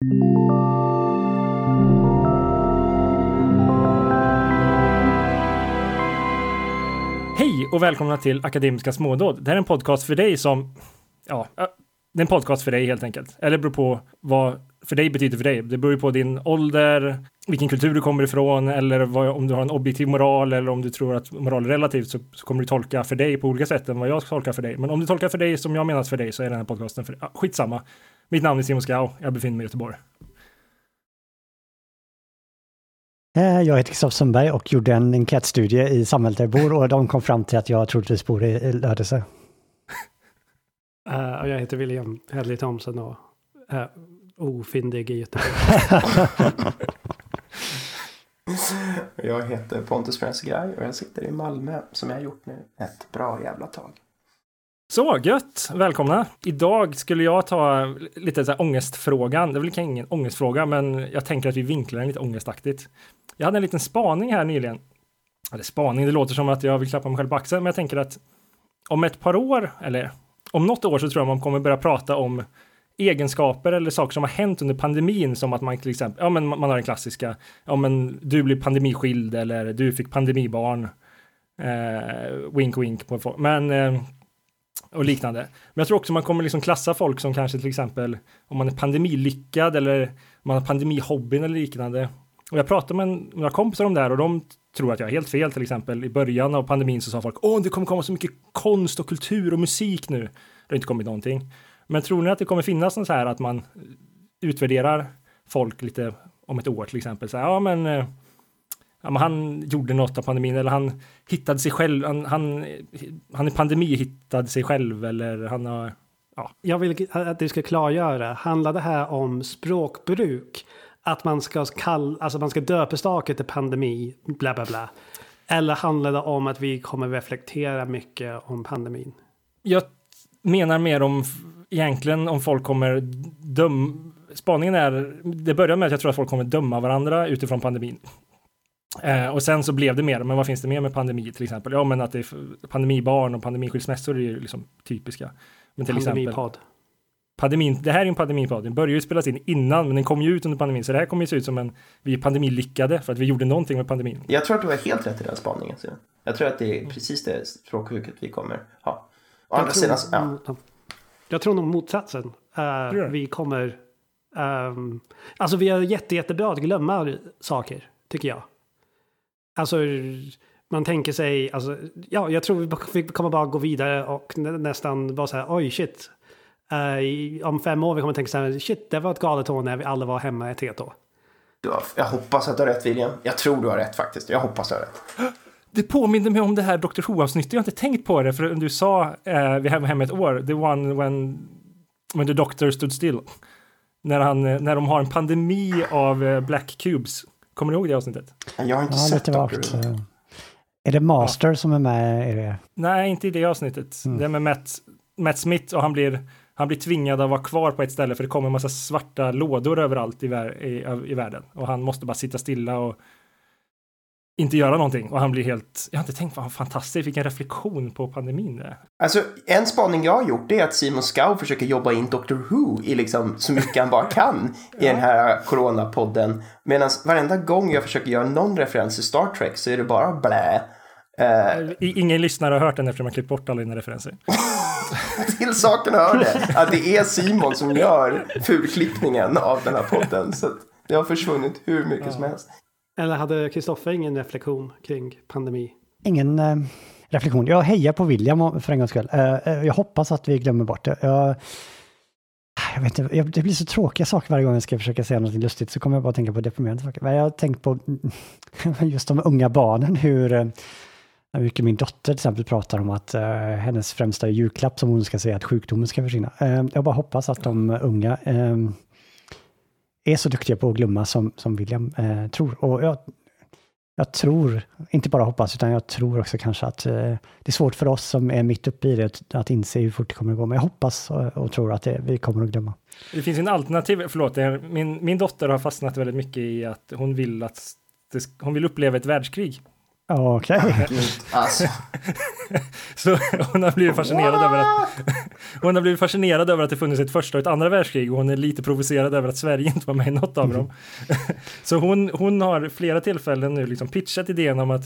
Hej och välkomna till Akademiska smådåd. Det här är en podcast för dig som, ja, det är en podcast för dig helt enkelt. Eller beror på vad för dig betyder för dig. Det beror ju på din ålder, vilken kultur du kommer ifrån eller vad, om du har en objektiv moral eller om du tror att moral är relativt så, så kommer du tolka för dig på olika sätt än vad jag tolkar för dig. Men om du tolkar för dig som jag menar för dig så är den här podcasten för dig. Ja, skitsamma. Mitt namn är Simon Skau. Jag befinner mig i Göteborg. Eh, jag heter Kristoffer Sundberg och gjorde en enkätstudie i samhället där jag bor och de kom fram till att jag troligtvis bor i Lödöse. Uh, och jag heter William Hedley Thomson och är ofyndig i Göteborg. jag heter Pontus Frensgraj och jag sitter i Malmö som jag har gjort nu ett bra jävla tag. Så gött! Välkomna! Idag skulle jag ta lite så här ångestfrågan. Det är väl ingen ångestfråga, men jag tänker att vi vinklar den lite ångestaktigt. Jag hade en liten spaning här nyligen. Eller spaning, det låter som att jag vill klappa mig själv på axeln, men jag tänker att om ett par år, eller om något år så tror jag man kommer börja prata om egenskaper eller saker som har hänt under pandemin som att man till exempel, ja men man har den klassiska, ja men du blir pandemiskild eller du fick pandemibarn. Eh, wink wink på folk. Men eh, och liknande. Men jag tror också man kommer liksom klassa folk som kanske till exempel om man är pandemilyckad eller man har pandemihobbyn eller liknande. Och jag pratade med några kompisar om det här och de tror att jag är helt fel till exempel. I början av pandemin så sa folk åh, det kommer komma så mycket konst och kultur och musik nu. Det har inte kommit någonting. Men tror ni att det kommer finnas något så här att man utvärderar folk lite om ett år till exempel? Så här, ja, men, eh, ja, han gjorde något av pandemin eller han hittade sig själv. Han, han, han är pandemi hittade sig själv eller han har Ja. Jag vill att du ska klargöra, handlar det här om språkbruk? Att man ska, kall, alltså man ska döpa saker till pandemi, bla bla bla. Eller handlar det om att vi kommer reflektera mycket om pandemin? Jag menar mer om egentligen om folk kommer döma. Spaningen är, det börjar med att jag tror att folk kommer döma varandra utifrån pandemin. Eh, och sen så blev det mer, men vad finns det mer med pandemi till exempel? Ja, men att det är pandemibarn och pandemiskilsmässor är ju liksom typiska. Men till Pandemipod. exempel. Pandemin, det här är en pandemipodd. Den började ju spelas in innan, men den kom ju ut under pandemin. Så det här kommer ju se ut som en, vi är pandemilyckade för att vi gjorde någonting med pandemin. Jag tror att du har helt rätt i den spaningen. Så. Jag tror att det är precis det språkbruket vi kommer ha. Å andra sidan, ja. Jag tror nog motsatsen. Uh, vi kommer... Um, alltså vi är jätte, jättebra att glömma saker, tycker jag. Alltså man tänker sig, alltså, ja, jag tror vi kommer bara gå vidare och nästan vara så här, oj shit. Uh, om fem år vi kommer tänka så här, shit, det var ett galet år när vi alla var hemma ett helt år. Jag hoppas att du har rätt William. Jag tror du har rätt faktiskt. Jag hoppas du har rätt. Det påminner mig om det här Dr. Who-avsnittet. Jag har inte tänkt på det, för du sa eh, vi var hemma ett år, the one when, when the doctor stood still. När, han, när de har en pandemi av eh, black cubes. Kommer du ihåg det avsnittet? Jag har inte ja, sett Dr. Who. Är det Master ja. som är med i det? Nej, inte i det avsnittet. Mm. Det är med Matt, Matt Smith och han blir, han blir tvingad att vara kvar på ett ställe för det kommer en massa svarta lådor överallt i, i, i världen. Och han måste bara sitta stilla och inte göra någonting och han blir helt, jag har inte tänkt vad fantastiskt, vilken reflektion på pandemin det är. Alltså en spaning jag har gjort är att Simon Skau försöker jobba in Doctor Who i liksom så mycket han bara kan i ja. den här coronapodden. Medan varenda gång jag försöker göra någon referens till Star Trek så är det bara blä. Uh, Ingen lyssnare har hört den eftersom jag klippt bort alla dina referenser. Till saken hör det att det är Simon som gör fulklippningen av den här podden. Så det har försvunnit hur mycket ja. som helst. Eller hade Kristoffer ingen reflektion kring pandemi? Ingen eh, reflektion. Jag hejar på William för en gångs skull. Eh, eh, jag hoppas att vi glömmer bort det. Jag, jag vet inte, det blir så tråkiga saker varje gång jag ska försöka säga något lustigt så kommer jag bara tänka på deprimerande saker. Men jag har tänkt på just de unga barnen, eh, hur mycket min dotter till exempel pratar om att uh, hennes främsta julklapp som hon ska säga att sjukdomen ska försvinna. Uh, jag bara hoppas att de unga uh, är så duktiga på att glömma som, som William eh, tror. Och jag, jag tror, inte bara hoppas, utan jag tror också kanske att eh, det är svårt för oss som är mitt uppe i det att inse hur fort det kommer att gå. Men jag hoppas och, och tror att det, vi kommer att glömma. Det finns en alternativ, förlåt, min, min dotter har fastnat väldigt mycket i att hon vill att det, hon vill uppleva ett världskrig. Okej. Okay. Alltså. så hon har blivit fascinerad What? över att hon har blivit fascinerad över att det funnits ett första och ett andra världskrig och hon är lite provocerad över att Sverige inte var med i något av dem. så hon, hon har flera tillfällen nu liksom pitchat idén om att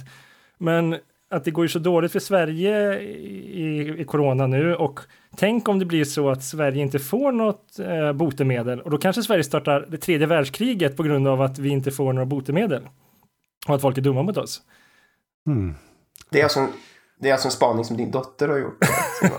men att det går ju så dåligt för Sverige i, i corona nu och tänk om det blir så att Sverige inte får något eh, botemedel och då kanske Sverige startar det tredje världskriget på grund av att vi inte får några botemedel och att folk är dumma mot oss. Mm. Det, är alltså, det är alltså en spaning som din dotter har gjort.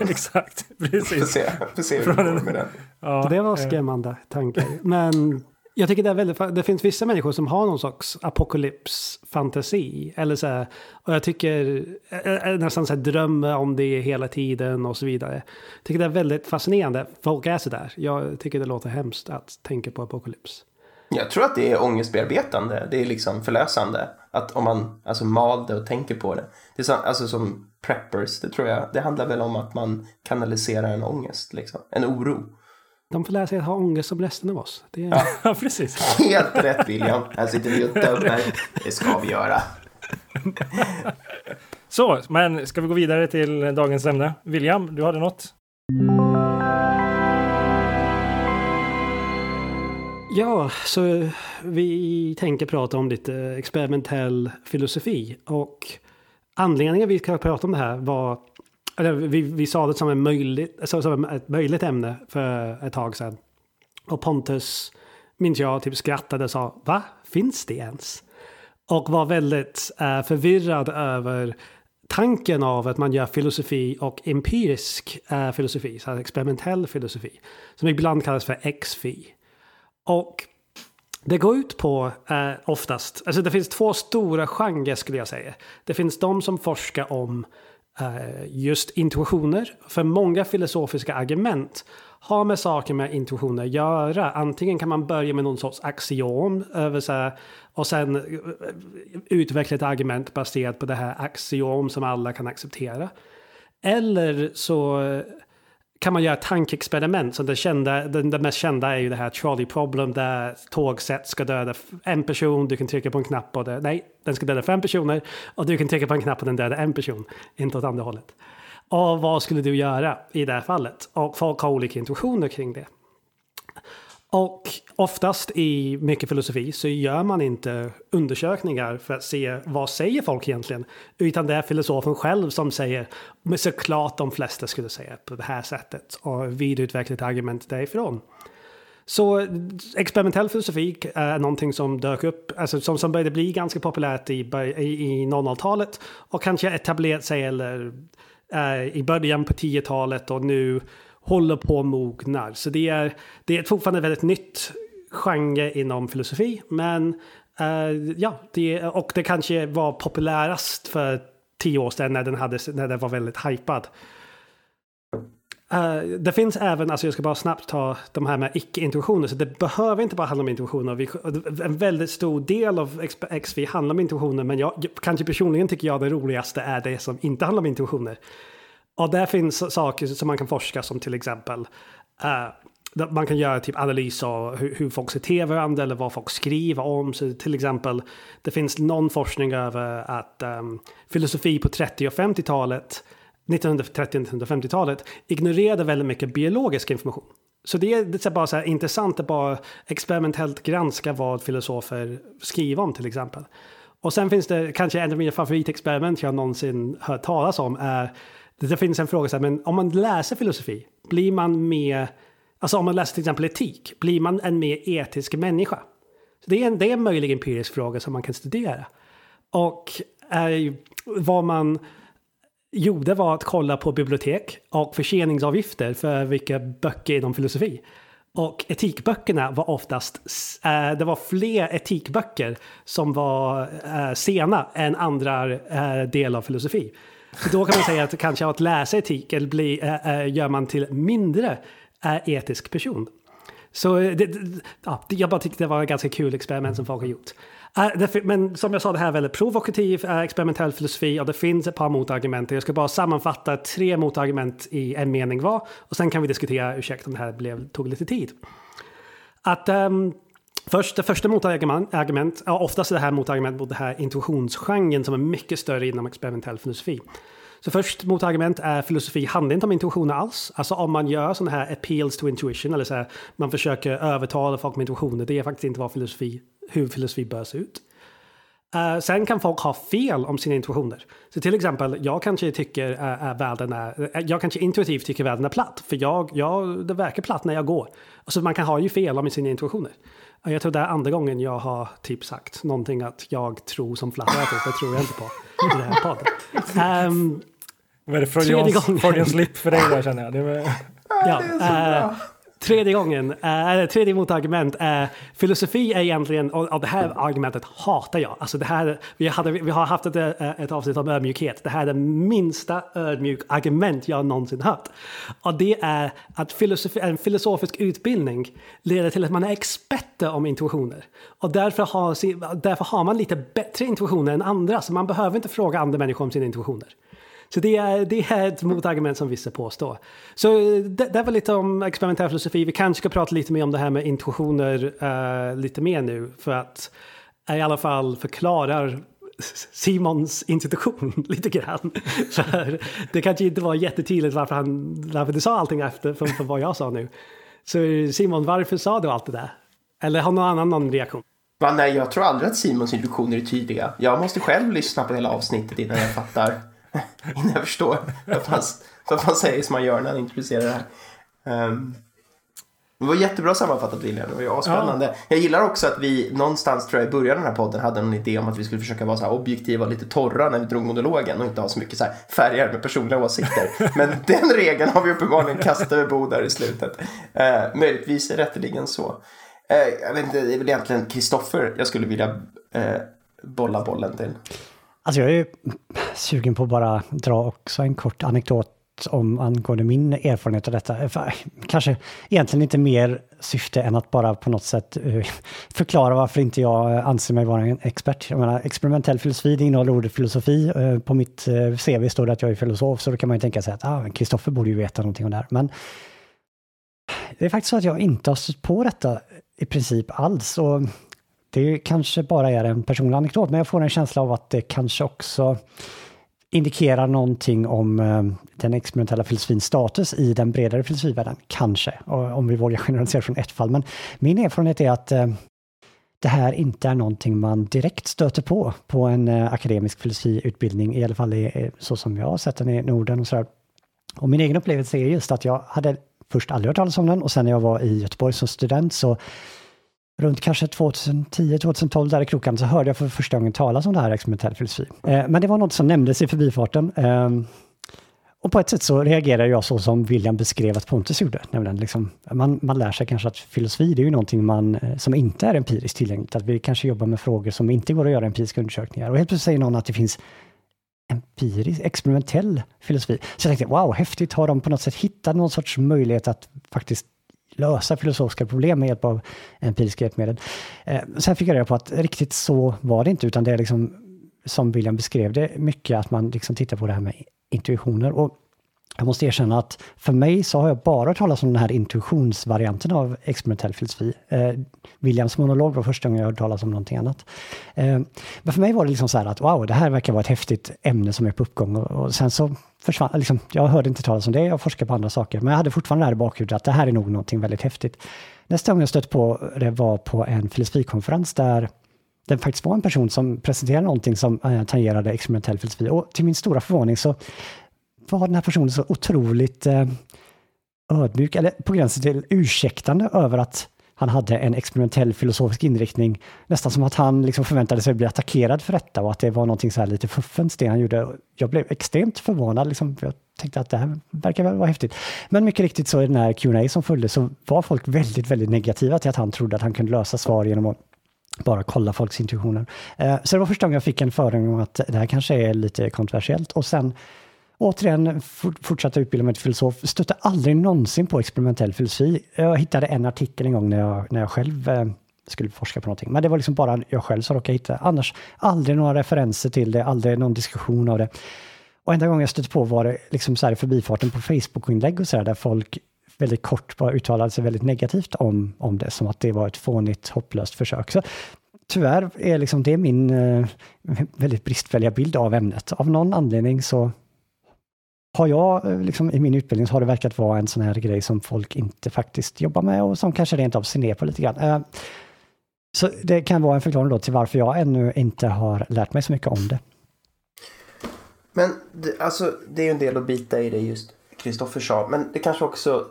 Exakt, precis. Får se, får se hur det går med den. Ja, det var eh. skrämmande tankar. Men jag tycker det är väldigt, det finns vissa människor som har någon slags apokalypsfantasi. Eller så här, och jag tycker, jag nästan så här, drömmer om det hela tiden och så vidare. Jag tycker det är väldigt fascinerande. Folk är så där. Jag tycker det låter hemskt att tänka på apokalyps. Jag tror att det är ångestbearbetande. Det är liksom förlösande. Att om man alltså mal det och tänker på det. Det är så, alltså som preppers, det tror jag. Det handlar väl om att man kanaliserar en ångest, liksom. En oro. De får lära sig att ha ångest som resten av oss. Det är... Ja, precis. Helt rätt William. Här sitter vi och dömer. Det ska vi göra. Så, men ska vi gå vidare till dagens ämne? William, du hade något? Ja, så vi tänker prata om lite experimentell filosofi. Och anledningen vi ska prata om det här var eller vi, vi sa det som, en möjligt, som ett möjligt ämne för ett tag sedan. Och Pontus, minns jag, typ skrattade och sa va? Finns det ens? Och var väldigt eh, förvirrad över tanken av att man gör filosofi och empirisk eh, filosofi, så experimentell filosofi, som ibland kallas för XFI. Och det går ut på eh, oftast, alltså det finns två stora genrer skulle jag säga. Det finns de som forskar om Eh, just intuitioner. För många filosofiska argument har med saker med intuitioner att göra. Antingen kan man börja med någon sorts axiom över så här, och sen eh, utveckla ett argument baserat på det här axiom som alla kan acceptera. Eller så eh, kan man göra tankeexperiment? Så det, kända, det, det mest kända är ju det här trolley problem där tågsätt ska döda en person. Du kan trycka på en knapp och det, nej, den ska döda fem personer. Och du kan trycka på en knapp och den dödar en person. Inte åt andra hållet. Och vad skulle du göra i det här fallet? Och folk har olika intuitioner kring det. Och oftast i mycket filosofi så gör man inte undersökningar för att se vad säger folk egentligen. Utan det är filosofen själv som säger, men såklart de flesta skulle säga på det här sättet och vidareutveckla ett argument därifrån. Så experimentell filosofi är någonting som dök upp, alltså som, som började bli ganska populärt i, i, i 00-talet och kanske etablerat sig eller eh, i början på 10-talet och nu håller på att mognar. Så det är, det är fortfarande väldigt nytt genre inom filosofi. Men uh, ja, det, och det kanske var populärast för tio år sedan när den, hade, när den var väldigt hypad. Uh, det finns även, alltså jag ska bara snabbt ta de här med icke-intuitioner, så det behöver inte bara handla om intuitioner. Vi, en väldigt stor del av XV handlar om intuitioner, men jag, kanske personligen tycker jag det roligaste är det som inte handlar om intuitioner. Och där finns saker som man kan forska som till exempel uh, man kan göra typ analys av hur, hur folk ser till varandra eller vad folk skriver om. Så till exempel, det finns någon forskning över att um, filosofi på 30 och 50-talet, 1930-1950-talet, ignorerade väldigt mycket biologisk information. Så det är, det är bara så här intressant att bara experimentellt granska vad filosofer skriver om till exempel. Och sen finns det kanske en av mina favoritexperiment jag någonsin hört talas om är det finns en fråga så här, men om man läser filosofi, blir man mer, alltså om man läser till exempel etik, blir man en mer etisk människa? Så det, är en, det är en möjlig empirisk fråga som man kan studera. Och eh, vad man gjorde var att kolla på bibliotek och förseningsavgifter för vilka böcker inom filosofi. Och etikböckerna var oftast, eh, det var fler etikböcker som var eh, sena än andra eh, delar av filosofi. Då kan man säga att kanske att läsa etik eller bli, äh, gör man till mindre äh, etisk person. Så det, ja, jag bara tyckte det var ett ganska kul experiment som folk har gjort. Men som jag sa, det här är väldigt provokativ experimentell filosofi och det finns ett par motargument. Jag ska bara sammanfatta tre motargument i en mening var och sen kan vi diskutera, ursäkta om det här blev, tog lite tid. Att um, först, det första motargument, ja, oftast är det här motargument mot det här intuitionsgenren som är mycket större inom experimentell filosofi. Så först motargument är filosofi handlar inte om intuitioner alls. Alltså om man gör sådana här appeals to intuition, eller så här, man försöker övertala folk med intuitioner, det är faktiskt inte vad filosofi, hur filosofi bör se ut. Uh, sen kan folk ha fel om sina intuitioner. Så till exempel, jag kanske tycker uh, uh, världen är, eh, jag kanske intuitivt tycker världen är platt. För jag, jag, det verkar platt när jag går. Alltså man kan ha ju fel om sina intuitioner. Jag tror det är andra gången jag har typ sagt någonting att jag tror som flat det tror jag inte på i den här podden. Um, Vad är det Freudian slip för dig där känner jag? Det var... ja, uh, tredje gången, äh, tredje motargument är filosofi är egentligen, och, och det här argumentet hatar jag. Alltså det här, vi, hade, vi har haft ett, eh, ett avsnitt om ödmjukhet. Det här är det minsta ödmjuk argument jag någonsin hört. Och det är att filosofi, en filosofisk utbildning leder till att man är experter om intuitioner. Och därför har, därför har man lite bättre intuitioner än andra. Så man behöver inte fråga andra människor om sina intuitioner. Så det är, det är ett motargument som vissa påstår. Så eh, det, det var lite om experimentell filosofi. Vi kanske ska prata lite mer om det här med intuitioner uh, lite mer nu. För att i alla fall förklarar Simons institution lite grann. För det kanske inte var jättetydligt varför, han, varför du sa allting efter från, från vad jag sa nu. Så Simon, varför sa du allt det där? Eller har någon annan någon reaktion? Va, nej, jag tror aldrig att Simons intuitioner är tydliga. Jag måste själv lyssna på hela avsnittet innan jag fattar innan jag förstår vad man säger som man gör när han introducerar det här. Um, det var jättebra sammanfattat William, det var ju spännande. Ja. Jag gillar också att vi någonstans tror jag i början av den här podden hade en idé om att vi skulle försöka vara så objektiva och lite torra när vi drog monologen och inte ha så mycket så här färger med personliga åsikter. Men den regeln har vi uppenbarligen kastat över bord där i slutet. Uh, möjligtvis rätteligen så. Uh, jag vet inte, det är väl egentligen Kristoffer jag skulle vilja uh, bolla bollen till. Alltså jag är sugen på att bara dra också en kort anekdot om angående min erfarenhet av detta. Eh, kanske egentligen inte mer syfte än att bara på något sätt eh, förklara varför inte jag eh, anser mig vara en expert. Jag menar, experimentell filosofi, det innehåller ordet filosofi. På mitt CV står det att jag är filosof, så då kan man ju tänka sig att ah, Kristoffer ah, borde ju veta någonting om det här. Men det är faktiskt så att jag inte har stött på detta i princip alls. Och det kanske bara är en personlig anekdot, men jag får en känsla av att det kanske också indikerar någonting om eh, den experimentella filosofins status i den bredare filosofivärlden. Kanske, eh, om vi vågar generalisera från ett fall. Men min erfarenhet är att eh, det här inte är någonting man direkt stöter på på en akademisk filosofiutbildning, i alla fall så som jag har sett den i Norden och sådär. Och min egen upplevelse är just att jag hade först aldrig hört talas om den och sen när jag var i Göteborg som student så runt kanske 2010-2012 där i krokarna så hörde jag för första gången talas om det här experimentell filosofi. Eh, men det var något som nämndes i förbifarten. Eh, och på ett sätt så reagerar jag så som William beskrev att Pontus gjorde. Nämligen liksom, man, man lär sig kanske att filosofi det är ju någonting man, eh, som inte är empiriskt tillgängligt. Att vi kanske jobbar med frågor som inte går att göra empiriska undersökningar. Och helt plötsligt säger någon att det finns empirisk, experimentell filosofi. Så jag tänkte, wow, häftigt, har de på något sätt hittat någon sorts möjlighet att faktiskt lösa filosofiska problem med hjälp av empiriska hjälpmedel. Eh, sen fick jag reda på att riktigt så var det inte, utan det är liksom som William beskrev det mycket att man liksom tittar på det här med intuitioner. Och jag måste erkänna att för mig så har jag bara hört talas om den här intuitionsvarianten av experimentell filosofi. Eh, Williams monolog var första gången jag hörde talas om någonting annat. Eh, men för mig var det liksom så här att wow, det här verkar vara ett häftigt ämne som är på uppgång. Och, och sen så försvann, liksom, jag hörde inte talas om det, jag forskade på andra saker. Men jag hade fortfarande det här i bakhuvudet att det här är nog någonting väldigt häftigt. Nästa gång jag stötte på det var på en filosofikonferens där det faktiskt var en person som presenterade någonting som eh, tangerade experimentell filosofi. Och till min stora förvåning så var den här personen så otroligt eh, ödmjuk, eller på gränsen till ursäktande över att han hade en experimentell filosofisk inriktning. Nästan som att han liksom förväntade sig bli attackerad för detta och att det var någonting så här lite fuffens det han gjorde. Jag blev extremt förvånad. Liksom, jag tänkte att det här verkar väl vara häftigt. Men mycket riktigt så i den här Q&A som följde så var folk väldigt, väldigt negativa till att han trodde att han kunde lösa svar genom att bara kolla folks intuitioner. Eh, så det var första gången jag fick en förening om att det här kanske är lite kontroversiellt. Och sen återigen fortsatte utbilda mig till filosof, stötte aldrig någonsin på experimentell filosofi. Jag hittade en artikel en gång när jag, när jag själv eh, skulle forska på någonting. Men det var liksom bara jag själv som råkade hitta. Annars aldrig några referenser till det, aldrig någon diskussion av det. Och enda gången jag stötte på var det liksom så här i förbifarten på Facebook-inlägg och så där, där folk väldigt kort bara uttalade sig väldigt negativt om, om det, som att det var ett fånigt, hopplöst försök. Så tyvärr är liksom det min eh, väldigt bristfälliga bild av ämnet. Av någon anledning så har jag, eh, liksom, i min utbildning, så har det verkat vara en sån här grej som folk inte faktiskt jobbar med och som kanske rent av ser ner på lite grann. Eh, så det kan vara en förklaring då till varför jag ännu inte har lärt mig så mycket om det. Men det, alltså, det är ju en del att bita i det just Kristoffer sa, men det kanske också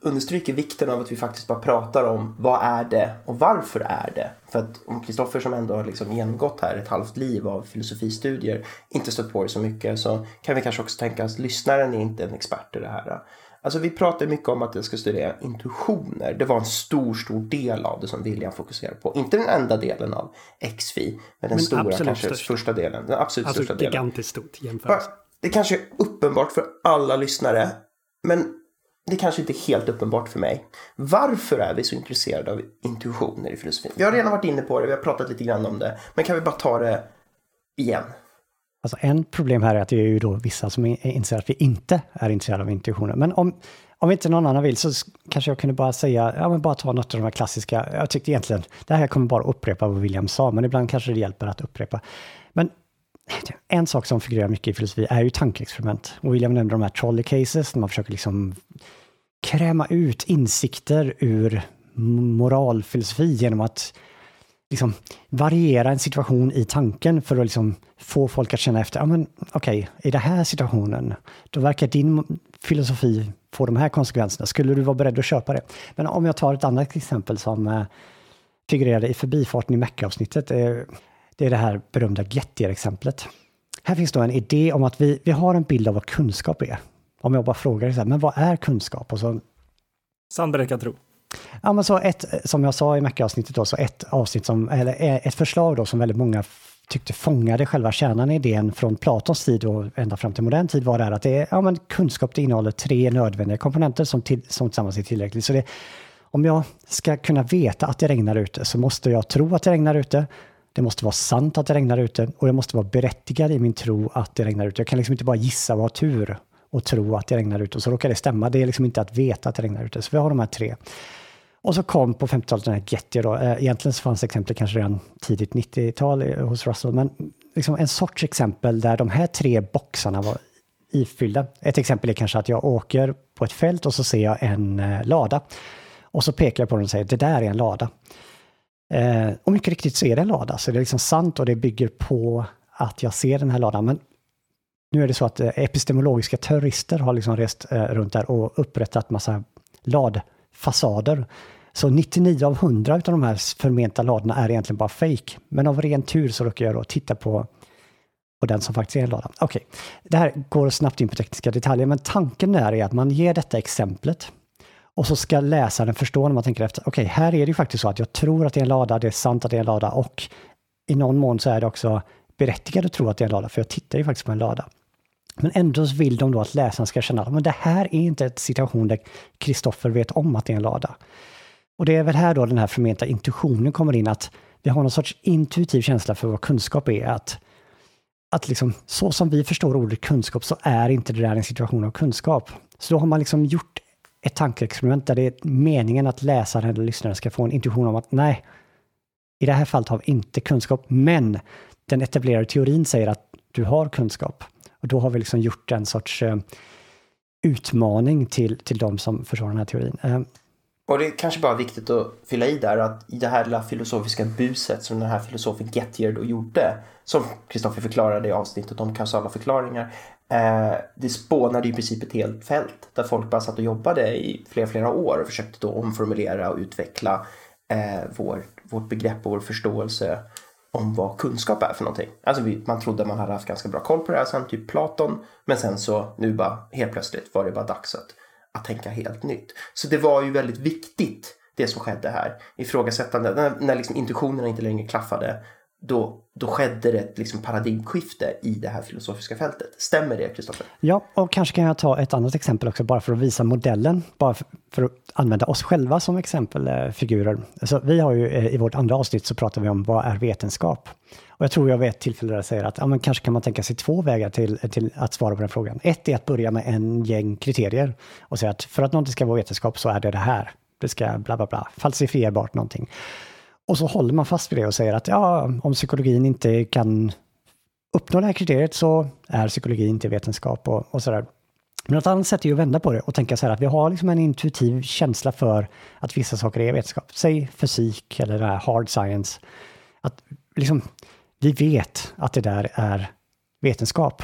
understryker vikten av att vi faktiskt bara pratar om vad är det och varför är det? För att om Kristoffer som ändå har liksom genomgått här ett halvt liv av filosofistudier inte stött på det så mycket så kan vi kanske också tänka att lyssnaren är inte en expert i det här. Alltså vi pratar mycket om att jag ska studera intuitioner. Det var en stor, stor del av det som William fokuserade på. Inte den enda delen av XFI, men den men stora, kanske störst. första delen. Den absolut alltså, största delen. gigantiskt stort jämfört. Det kanske är uppenbart för alla lyssnare, men det kanske inte är helt uppenbart för mig. Varför är vi så intresserade av intuitioner i filosofin? Vi har redan varit inne på det, vi har pratat lite grann om det, men kan vi bara ta det igen? Alltså en problem här är att det är ju då vissa som inser att vi inte är intresserade av intuitioner. Men om, om inte någon annan vill så kanske jag kunde bara säga, ja men bara ta något av de här klassiska, jag tyckte egentligen, det här kommer bara upprepa vad William sa, men ibland kanske det hjälper att upprepa. Men en sak som figurerar mycket i filosofi är ju tankeexperiment. Och William nämnde de här trolley cases, när man försöker liksom kräma ut insikter ur moralfilosofi genom att liksom variera en situation i tanken för att liksom få folk att känna efter, ja men okej, okay, i den här situationen, då verkar din filosofi få de här konsekvenserna. Skulle du vara beredd att köpa det? Men om jag tar ett annat exempel som eh, figurerade i förbifarten i Mecka-avsnittet, eh, det är det här berömda Gettier-exemplet. Här finns då en idé om att vi, vi har en bild av vad kunskap är. Om jag bara frågar så här, men vad är kunskap? Och så, Sandberäckad tro. Ja, men så ett, som jag sa i Macke-avsnittet då, så ett avsnitt som, eller ett förslag då som väldigt många tyckte fångade själva kärnan i idén från Platons tid och ända fram till modern tid var det här att det är, ja men kunskap det innehåller tre nödvändiga komponenter som, till, som tillsammans är tillräckligt. Så det, om jag ska kunna veta att det regnar ute så måste jag tro att det regnar ute. Det måste vara sant att det regnar ute och jag måste vara berättigad i min tro att det regnar ute. Jag kan liksom inte bara gissa och ha tur och tro att det regnar ute och så råkar det stämma. Det är liksom inte att veta att det regnar ute. Så vi har de här tre. Och så kom på 50-talet den här Getty då. Eh, egentligen så fanns exempel kanske redan tidigt 90-tal eh, hos Russell, men liksom en sorts exempel där de här tre boxarna var ifyllda. Ett exempel är kanske att jag åker på ett fält och så ser jag en eh, lada. Och så pekar jag på den och säger det där är en lada. Eh, och mycket riktigt så är det en lada, så det är liksom sant och det bygger på att jag ser den här ladan. Men nu är det så att eh, epistemologiska terrorister har liksom rest eh, runt där och upprättat massa ladfasader. Så 99 av 100 av de här förmenta ladorna är egentligen bara fake. Men av ren tur så råkar jag då titta på, på den som faktiskt är en lada. Okej, okay. det här går snabbt in på tekniska detaljer, men tanken där är att man ger detta exemplet och så ska läsaren förstå när man tänker efter, okej, okay, här är det ju faktiskt så att jag tror att det är en lada, det är sant att det är en lada och i någon mån så är det också berättigat att tro att det är en lada, för jag tittar ju faktiskt på en lada. Men ändå vill de då att läsaren ska känna att det här är inte en situation där Kristoffer vet om att det är en lada. Och det är väl här då den här förmenta intuitionen kommer in, att vi har någon sorts intuitiv känsla för vad kunskap är. Att, att liksom, så som vi förstår ordet kunskap så är inte det där en situation av kunskap. Så då har man liksom gjort ett tankeexperiment där det är meningen att läsaren eller lyssnaren ska få en intuition om att nej, i det här fallet har vi inte kunskap, men den etablerade teorin säger att du har kunskap. Och då har vi liksom gjort en sorts eh, utmaning till, till de som försvarar den här teorin. Eh. Och det är kanske bara viktigt att fylla i där att i det här lilla filosofiska buset som den här filosofen Gettier då gjorde, som Kristoffer förklarade i avsnittet om kausala förklaringar, eh, det spånade i princip ett helt fält där folk bara satt och jobbade i flera, flera år och försökte då omformulera och utveckla eh, vår, vårt begrepp och vår förståelse om vad kunskap är för någonting. Alltså vi, man trodde man hade haft ganska bra koll på det här sen, typ Platon. Men sen så nu bara helt plötsligt var det bara dags att, att tänka helt nytt. Så det var ju väldigt viktigt det som skedde här. Ifrågasättande, när, när liksom intuitionerna inte längre klaffade då, då skedde det ett liksom paradigmskifte i det här filosofiska fältet. Stämmer det, Kristoffer? Ja, och kanske kan jag ta ett annat exempel också, bara för att visa modellen, bara för, för att använda oss själva som exempelfigurer. Eh, alltså, vi har ju eh, i vårt andra avsnitt så pratar vi om vad är vetenskap? Och jag tror jag vid ett tillfälle där säger att ja, men kanske kan man tänka sig två vägar till, till att svara på den frågan. Ett är att börja med en gäng kriterier och säga att för att någonting ska vara vetenskap så är det det här. Det ska bla bla bla, falsifierbart någonting. Och så håller man fast vid det och säger att ja, om psykologin inte kan uppnå det här kriteriet så är psykologi inte vetenskap och, och sådär. Men ett annat sätt är ju att vända på det och tänka så här att vi har liksom en intuitiv känsla för att vissa saker är vetenskap. Säg fysik eller det här hard science. Att liksom, vi vet att det där är vetenskap.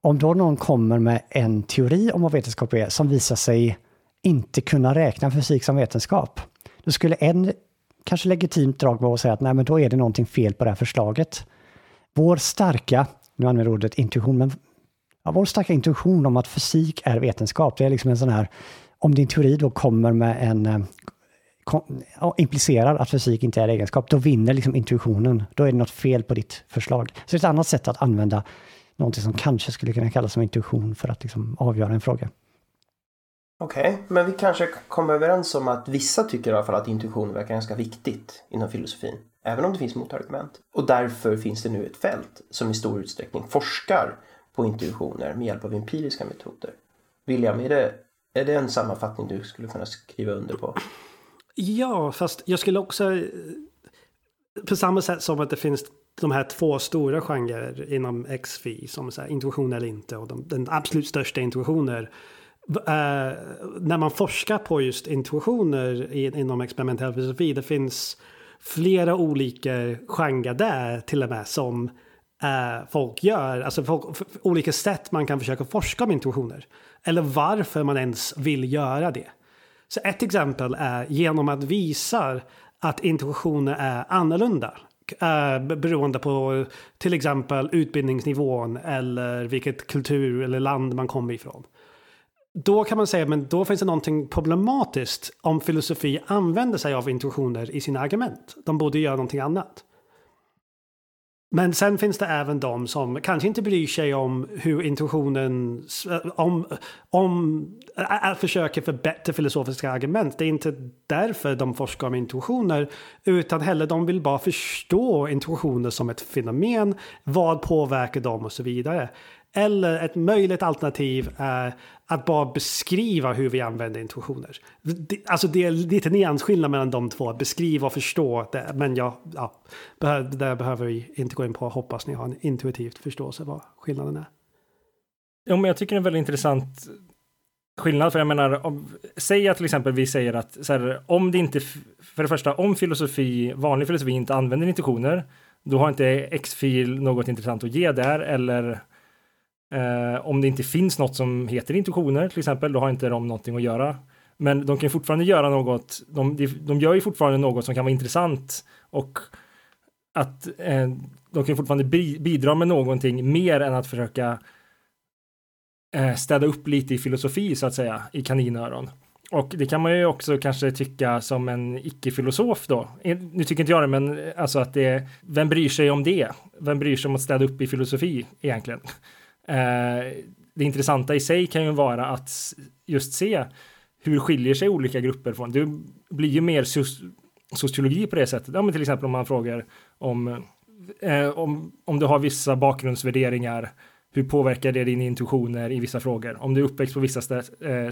Om då någon kommer med en teori om vad vetenskap är som visar sig inte kunna räkna fysik som vetenskap, då skulle en kanske legitimt drag vara att säga att nej, men då är det någonting fel på det här förslaget. Vår starka, nu använder jag ordet intuition, men ja, vår starka intuition om att fysik är vetenskap, det är liksom en sån här, om din teori då kommer med en eh, implicerar att fysik inte är egenskap, då vinner liksom intuitionen. Då är det något fel på ditt förslag. Så det är ett annat sätt att använda någonting som kanske skulle kunna kallas som intuition för att liksom avgöra en fråga. Okej, okay, men vi kanske kommer överens om att vissa tycker i alla fall att intuition verkar ganska viktigt inom filosofin. Även om det finns motargument. Och därför finns det nu ett fält som i stor utsträckning forskar på intuitioner med hjälp av empiriska metoder. William, är det, är det en sammanfattning du skulle kunna skriva under på? Ja, fast jag skulle också... På samma sätt som att det finns de här två stora genrer inom XFI som så här, intuition eller inte och de, den absolut största intuitioner. Eh, när man forskar på just intuitioner inom experimentell filosofi, det finns flera olika genrer där till och med som eh, folk gör. Alltså folk, olika sätt man kan försöka forska om intuitioner. Eller varför man ens vill göra det. Så ett exempel är genom att visa att intuitioner är annorlunda. Eh, beroende på till exempel utbildningsnivån eller vilket kultur eller land man kommer ifrån. Då kan man säga men då finns det någonting problematiskt om filosofi använder sig av intuitioner i sina argument. De borde göra någonting annat. Men sen finns det även de som kanske inte bryr sig om hur intuitionen, om, om att försöka förbättra filosofiska argument. Det är inte därför de forskar om intuitioner, utan heller de vill bara förstå intuitioner som ett fenomen, vad påverkar dem och så vidare. Eller ett möjligt alternativ är att bara beskriva hur vi använder intuitioner. Alltså det är lite nyansskillnad mellan de två, beskriva och förstå. Det. Men ja, ja, där behöver vi inte gå in på. Hoppas ni har en intuitivt förståelse vad skillnaden är. Ja, men jag tycker det är en väldigt intressant skillnad. För jag menar, om, säg att till exempel vi säger att så här, om det inte, för det första, om filosofi, vanlig filosofi inte använder intuitioner, då har inte X-fil något intressant att ge där eller Eh, om det inte finns något som heter intuitioner till exempel, då har inte de någonting att göra. Men de kan fortfarande göra något, de, de gör ju fortfarande något som kan vara intressant och att eh, de kan fortfarande bidra med någonting mer än att försöka eh, städa upp lite i filosofi så att säga, i kaninöron. Och det kan man ju också kanske tycka som en icke-filosof då. Eh, nu tycker inte jag det, men eh, alltså att det, vem bryr sig om det? Vem bryr sig om att städa upp i filosofi egentligen? Eh, det intressanta i sig kan ju vara att just se hur skiljer sig olika grupper från. Det blir ju mer sociologi på det sättet. Ja, men till exempel om man frågar om, eh, om, om du har vissa bakgrundsvärderingar, hur påverkar det dina intuitioner i vissa frågor? Om du är uppväxt på vissa städer, eh,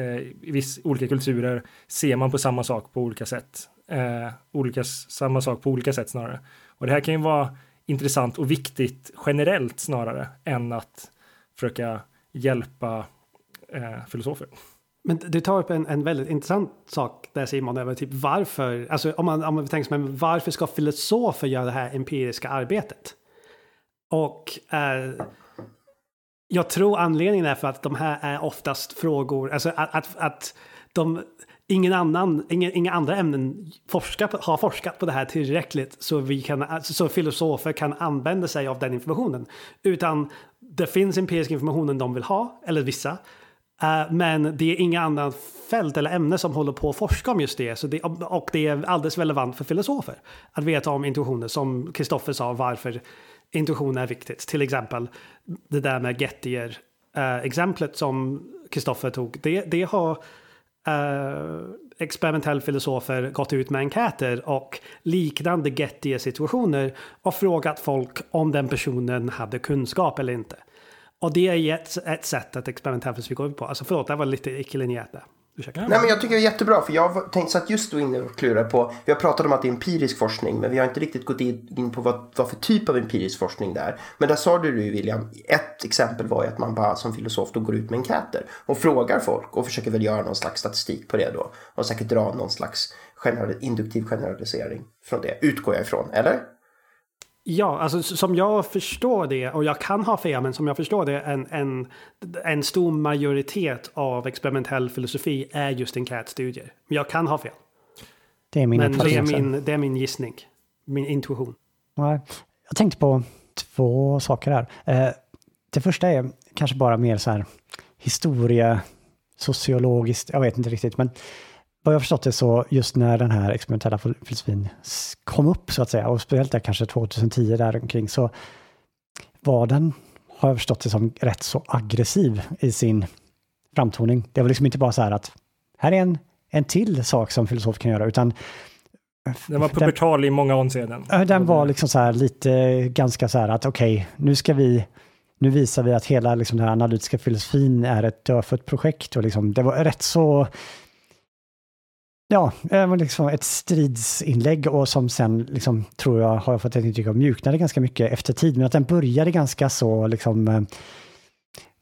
eh, i viss, olika kulturer, ser man på samma sak på olika sätt? Eh, olika, samma sak på olika sätt snarare. Och det här kan ju vara intressant och viktigt generellt snarare än att försöka hjälpa eh, filosofer. Men du tar upp en, en väldigt intressant sak där Simon, över typ varför, alltså om man, om man tänker sig, varför ska filosofer göra det här empiriska arbetet? Och eh, jag tror anledningen är för att de här är oftast frågor, alltså att, att, att de ingen annan, inga, inga andra ämnen forskar, har forskat på det här tillräckligt så, vi kan, så filosofer kan använda sig av den informationen. Utan det finns empirisk information de vill ha, eller vissa. Uh, men det är inga andra fält eller ämne som håller på att forska om just det. Så det. Och det är alldeles relevant för filosofer att veta om intuitioner. Som Kristoffer sa, varför intuition är viktigt. Till exempel det där med Gettier-exemplet eh, uh, som Kristoffer tog. Det, det har Eh, experimentella filosofer gått ut med enkäter och liknande gettiga situationer och frågat folk om den personen hade kunskap eller inte. Och det är ett, ett sätt att experimentell fysik går ut på. Alltså förlåt, det var lite icke-linjärt där. Nej, men jag tycker det är jättebra, för jag tänkte att just då inne och klura på, vi har pratat om att det är empirisk forskning, men vi har inte riktigt gått in på vad, vad för typ av empirisk forskning det är. Men där sa du ju William, ett exempel var ju att man bara som filosof då går ut med enkäter och frågar folk och försöker väl göra någon slags statistik på det då och säkert dra någon slags general, induktiv generalisering från det, utgår jag ifrån, eller? Ja, alltså som jag förstår det, och jag kan ha fel, men som jag förstår det, en, en, en stor majoritet av experimentell filosofi är just enkätstudier. Men jag kan ha fel. Det är min men det är min, det är min gissning, min intuition. Jag tänkte på två saker här. Eh, det första är kanske bara mer så här historia, sociologiskt, jag vet inte riktigt, men vad jag förstått det så just när den här experimentella filosofin kom upp så att säga, och speciellt där kanske 2010 där omkring så var den, har jag förstått det som, rätt så aggressiv i sin framtoning. Det var liksom inte bara så här att här är en, en till sak som filosof kan göra, utan den var pubertal den, i många avseenden. Den var liksom så här lite ganska så här att okej, okay, nu ska vi nu visar vi att hela liksom, den här analytiska filosofin är ett dödfött projekt och liksom, det var rätt så Ja, liksom ett stridsinlägg och som sen, liksom, tror jag, har jag fått ett intryck av, mjuknade ganska mycket efter tid. Men att den började ganska så, liksom, eh,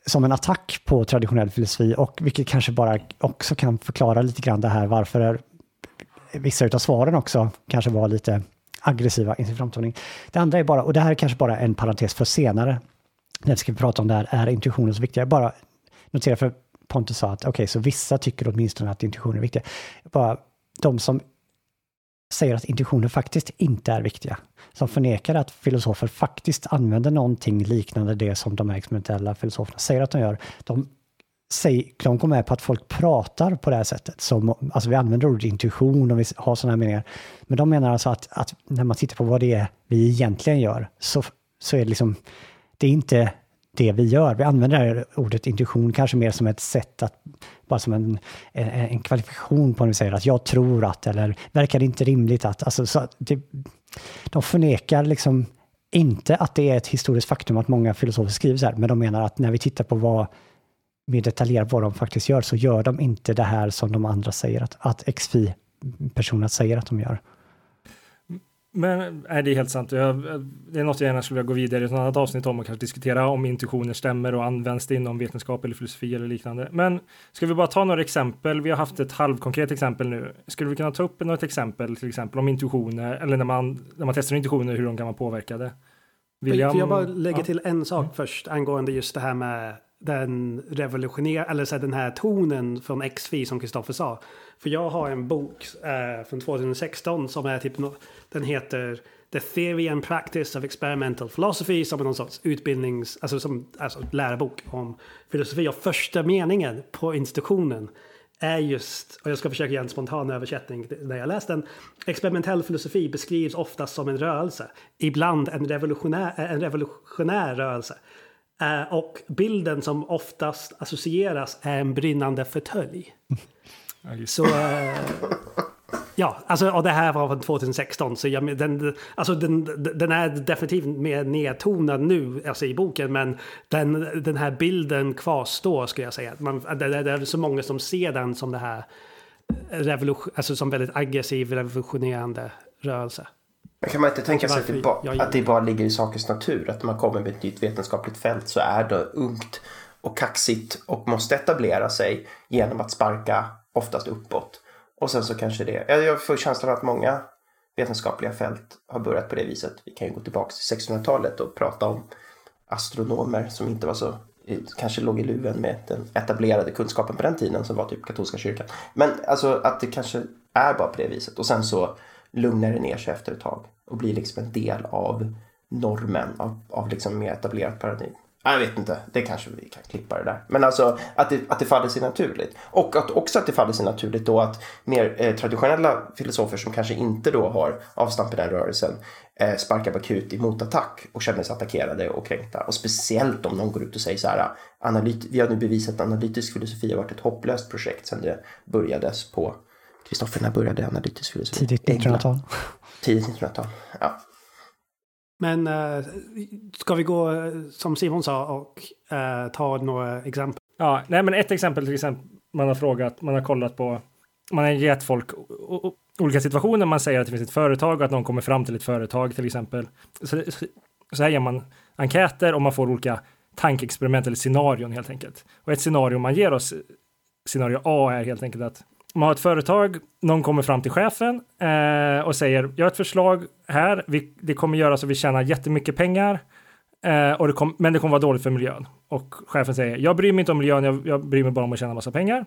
som en attack på traditionell filosofi och vilket kanske bara också kan förklara lite grann det här varför vissa av svaren också kanske var lite aggressiva i sin framtoning. Det andra är bara, och det här är kanske bara en parentes för senare, när vi ska prata om det här, är intuitionen så viktig? Jag bara notera för Pontus sa att okej, okay, så vissa tycker åtminstone att intuitioner är viktiga. Bara de som säger att intuitioner faktiskt inte är viktiga, som förnekar att filosofer faktiskt använder någonting liknande det som de här experimentella filosoferna säger att de gör, de, säger, de går med på att folk pratar på det här sättet. Som, alltså vi använder ordet intuition och vi har sådana här meningar. Men de menar alltså att, att när man tittar på vad det är vi egentligen gör så, så är det liksom, det är inte det vi gör. Vi använder det här ordet intuition kanske mer som ett sätt att, bara som en, en, en kvalifikation på när vi säger att jag tror att, eller verkar det inte rimligt att, alltså så det, de förnekar liksom inte att det är ett historiskt faktum att många filosofer skriver så här, men de menar att när vi tittar på vad mer detaljerat vad de faktiskt gör så gör de inte det här som de andra säger att, att XFI-personerna säger att de gör. Men är det är helt sant. Jag, det är något jag gärna skulle vilja gå vidare i ett annat avsnitt om och kanske diskutera om intuitioner stämmer och används det inom vetenskap eller filosofi eller liknande. Men ska vi bara ta några exempel? Vi har haft ett halvkonkret exempel nu. Skulle vi kunna ta upp något exempel, till exempel om intuitioner eller när man, när man testar intuitioner, hur de kan vara påverkade? William? Får jag bara lägga till en sak först angående just det här med den revolutionär eller så den här tonen från XFI som Kristoffer sa. För jag har en bok eh, från 2016 som är typ den heter The Theory and Practice of Experimental Philosophy som är någon sorts utbildnings, alltså som alltså lärobok om filosofi. Och första meningen på institutionen är just, och jag ska försöka göra en spontan översättning när jag läst den. Experimentell filosofi beskrivs oftast som en rörelse, ibland en revolutionär, en revolutionär rörelse. Uh, och bilden som oftast associeras är en brinnande fåtölj. Så... Uh, ja, alltså, och det här var från 2016. Så jag, den, alltså, den, den är definitivt mer nedtonad nu alltså, i boken. Men den, den här bilden kvarstår, skulle jag säga. Man, det, det är så många som ser den som det här revolution, alltså som väldigt aggressiv revolutionerande rörelse. Men kan man inte tänka sig att det, bara, att det bara ligger i sakens natur? Att när man kommer med ett nytt vetenskapligt fält så är det ungt och kaxigt och måste etablera sig genom att sparka oftast uppåt. Och sen så kanske det, jag får känslan att många vetenskapliga fält har börjat på det viset. Vi kan ju gå tillbaka till 1600-talet och prata om astronomer som inte var så, kanske låg i luven med den etablerade kunskapen på den tiden som var typ katolska kyrkan. Men alltså att det kanske är bara på det viset och sen så lugnar det ner sig efter ett tag och blir liksom en del av normen av, av liksom mer etablerat paradigm. Jag vet inte, det kanske vi kan klippa det där. Men alltså att det, att det faller sig naturligt. Och att också att det faller sig naturligt då att mer eh, traditionella filosofer som kanske inte då har avstamp i den rörelsen eh, sparkar bakut i motattack och känner sig attackerade och kränkta. Och speciellt om någon går ut och säger så här, analyt vi har nu bevisat att analytisk filosofi har varit ett hopplöst projekt sedan det börjades på Kristoffer, när började analytisk filosofi? Tidigt 1900-tal. Tidigt 1900-tal, ja. Men uh, ska vi gå, som Simon sa, och uh, ta några exempel? Ja, nej men ett exempel till exempel. Man har frågat, man har kollat på, man har gett folk olika situationer. Man säger att det finns ett företag och att någon kommer fram till ett företag till exempel. Så, så här ger man enkäter och man får olika tankeexperiment eller scenarion helt enkelt. Och ett scenario man ger oss, scenario A är helt enkelt att man har ett företag, någon kommer fram till chefen eh, och säger jag har ett förslag här, vi, det kommer göra så vi tjänar jättemycket pengar, eh, och det kom, men det kommer vara dåligt för miljön. Och chefen säger jag bryr mig inte om miljön, jag, jag bryr mig bara om att tjäna massa pengar.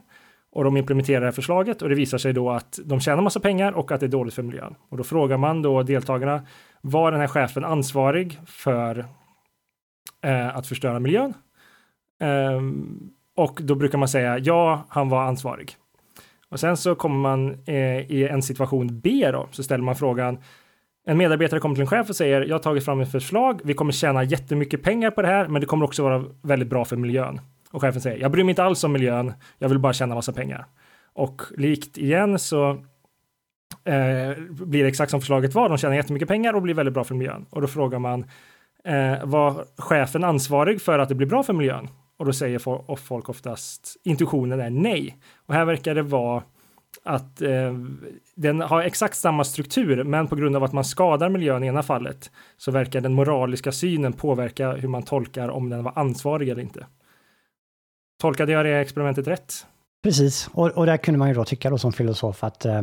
Och de implementerar det här förslaget och det visar sig då att de tjänar massa pengar och att det är dåligt för miljön. Och då frågar man då deltagarna, var den här chefen ansvarig för eh, att förstöra miljön? Ehm, och då brukar man säga ja, han var ansvarig. Och sen så kommer man eh, i en situation B då, så ställer man frågan. En medarbetare kommer till en chef och säger jag har tagit fram ett förslag. Vi kommer tjäna jättemycket pengar på det här, men det kommer också vara väldigt bra för miljön. Och chefen säger jag bryr mig inte alls om miljön. Jag vill bara tjäna massa pengar. Och likt igen så eh, blir det exakt som förslaget var. De tjänar jättemycket pengar och blir väldigt bra för miljön. Och då frågar man eh, var chefen ansvarig för att det blir bra för miljön? Och då säger folk oftast intuitionen är nej. Och här verkar det vara att eh, den har exakt samma struktur, men på grund av att man skadar miljön i ena fallet så verkar den moraliska synen påverka hur man tolkar om den var ansvarig eller inte. Tolkade jag det experimentet rätt? Precis, och, och där kunde man ju då tycka då som filosof att eh,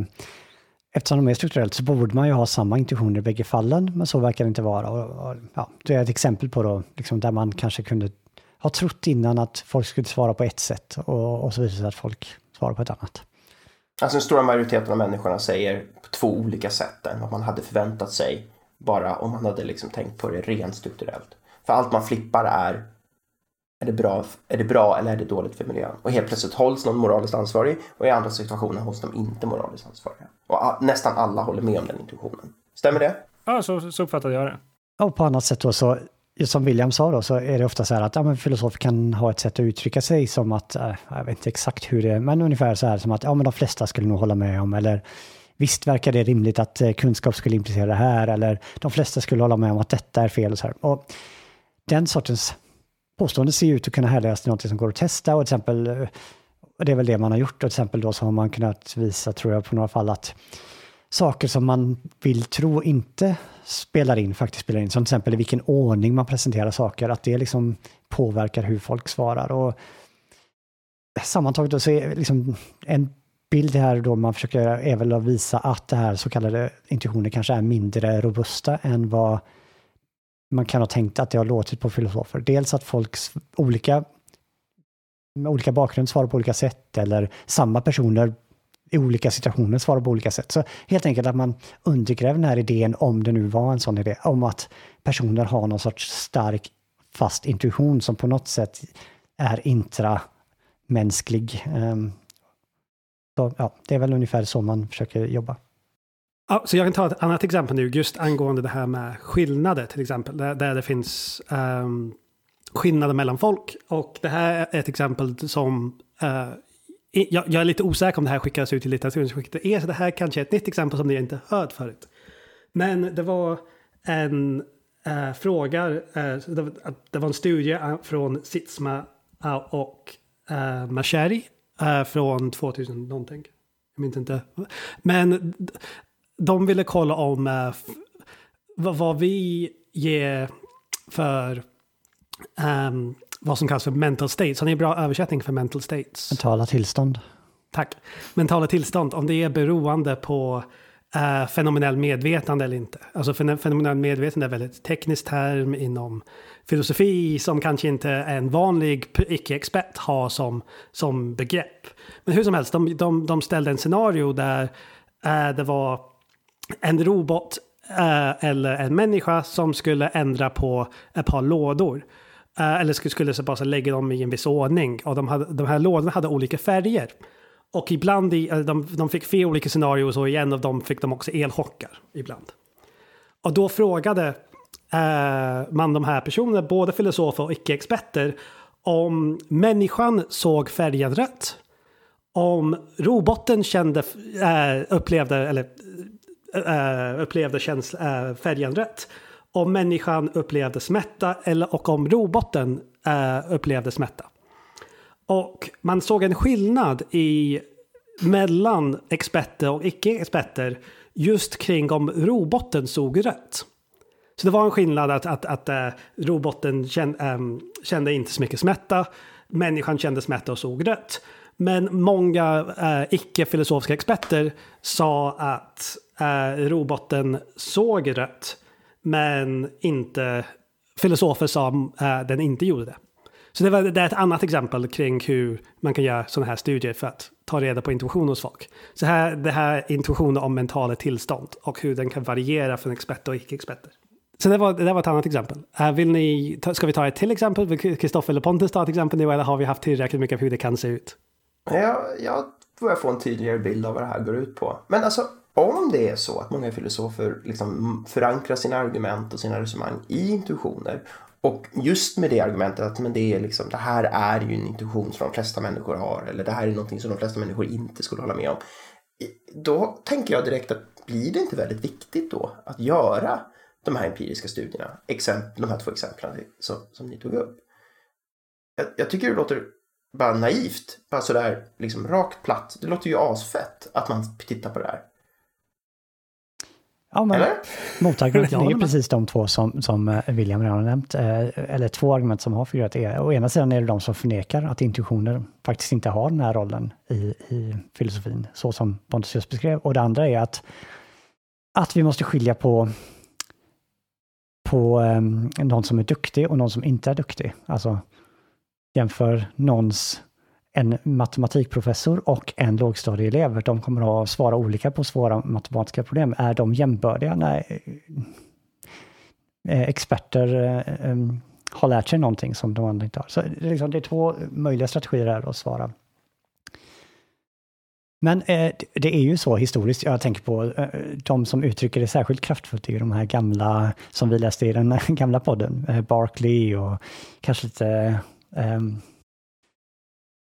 eftersom de är strukturellt så borde man ju ha samma intuitioner i bägge fallen, men så verkar det inte vara. Och, och, ja, det är ett exempel på då, liksom där man kanske kunde har trott innan att folk skulle svara på ett sätt och, och så visar det sig att folk svarar på ett annat. Alltså den stora majoriteten av människorna säger på två olika sätt än vad man hade förväntat sig bara om man hade liksom tänkt på det rent strukturellt. För allt man flippar är är det, bra, är det bra eller är det dåligt för miljön? Och helt plötsligt hålls någon moraliskt ansvarig och i andra situationer hålls de inte moraliskt ansvariga. Och a, nästan alla håller med om den intuitionen. Stämmer det? Ja, så, så uppfattade jag det. Och på annat sätt då så som William sa då, så är det ofta så här att ja, men filosofer kan ha ett sätt att uttrycka sig som att, eh, jag vet inte exakt hur det är, men ungefär så här som att ja, men de flesta skulle nog hålla med om, eller visst verkar det rimligt att eh, kunskap skulle implicera det här, eller de flesta skulle hålla med om att detta är fel och så här. Och den sortens påstående ser ut att kunna härledas till något som går att testa och till exempel, eh, och det är väl det man har gjort, och till exempel då så har man kunnat visa, tror jag, på några fall att saker som man vill tro inte spelar in, faktiskt spelar in. Som till exempel i vilken ordning man presenterar saker, att det liksom påverkar hur folk svarar. Och sammantaget då så är liksom en bild här då man försöker göra är väl att visa att det här så kallade intuitioner kanske är mindre robusta än vad man kan ha tänkt att det har låtit på filosofer. Dels att folks olika med olika bakgrund svarar på olika sätt eller samma personer i olika situationer svarar på olika sätt. Så helt enkelt att man undergräver den här idén, om det nu var en sån idé, om att personer har någon sorts stark fast intuition som på något sätt är intramänsklig. Ehm, så, ja, det är väl ungefär så man försöker jobba. Ja, så jag kan ta ett annat exempel nu, just angående det här med skillnader till exempel, där, där det finns um, skillnader mellan folk. Och det här är ett exempel som uh, jag, jag, är lite osäker om det här skickas ut i litteraturen. Det är så det här kanske är ett nytt exempel som ni inte hört förut. Men det var en eh, fråga, eh, det, var, det, var, en studie eh, från Sitsma eh, och eh, Macheri eh, från 2000 någonting. Jag minns inte. Men de ville kolla om eh, vad, vad vi ger för um, vad som kallas för mental states. Har ni en bra översättning för mental states? Mentala tillstånd. Tack. Mentala tillstånd, om det är beroende på uh, fenomenell medvetande eller inte. Alltså fenomenell medvetande är väldigt teknisk term inom filosofi som kanske inte en vanlig icke-expert har som, som begrepp. Men hur som helst, de, de, de ställde en scenario där uh, det var en robot uh, eller en människa som skulle ändra på ett par lådor. Eh, eller skulle så bara lägga dem i en viss ordning. Och de, hade, de här lådorna hade olika färger. Och ibland i, eh, de, de fick fyra olika scenarier och i en av dem fick de också elchockar ibland. Och då frågade eh, man de här personerna, både filosofer och icke-experter, om människan såg färgen rött. Om roboten kände, eh, upplevde, eller, eh, upplevde känsla, eh, färgen rött om människan upplevde smärta eller och om roboten eh, upplevde smärta. Och man såg en skillnad i mellan experter och icke-experter just kring om roboten såg rött. Så det var en skillnad att, att, att uh, roboten kände, um, kände inte så mycket smärta, människan kände smärta och såg rött. Men många uh, icke-filosofiska experter sa att uh, roboten såg rött men inte filosofer sa att den inte gjorde det. Så det, var, det är ett annat exempel kring hur man kan göra sådana här studier för att ta reda på intuition hos folk. Så här, det här är intuition om mentala tillstånd och hur den kan variera från experter och icke-experter. Så det var, det var ett annat exempel. Uh, vill ni, ska vi ta ett till exempel? Vill Kristoffer eller Pontus ta ett exempel nu eller har vi haft tillräckligt mycket av hur det kan se ut? Jag, jag börjar få en tydligare bild av vad det här går ut på. Men alltså, om det är så att många filosofer liksom förankrar sina argument och sina resonemang i intuitioner och just med det argumentet att men det, är liksom, det här är ju en intuition som de flesta människor har eller det här är någonting som de flesta människor inte skulle hålla med om. Då tänker jag direkt att blir det inte väldigt viktigt då att göra de här empiriska studierna, exempel, de här två exemplen som, som ni tog upp. Jag, jag tycker det låter bara naivt, bara sådär liksom rakt platt. Det låter ju asfett att man tittar på det här. Ja, men motargumenten är ju precis de två som, som eh, William redan har nämnt. Eh, eller två argument som har figurerat. Å ena sidan är det de som förnekar att intuitioner faktiskt inte har den här rollen i, i filosofin, så som Pontus just beskrev. Och det andra är att, att vi måste skilja på på um, någon som är duktig och någon som inte är duktig. Alltså jämför någons en matematikprofessor och en lågstadieelev. De kommer att svara olika på svåra matematiska problem. Är de jämbördiga? Nej. Eh, experter eh, eh, har lärt sig någonting som de andra inte har. Så liksom, det är två möjliga strategier här att svara. Men eh, det är ju så historiskt, jag tänker på eh, de som uttrycker det särskilt kraftfullt i de här gamla, som vi läste i den gamla podden, eh, Barkley och kanske lite um,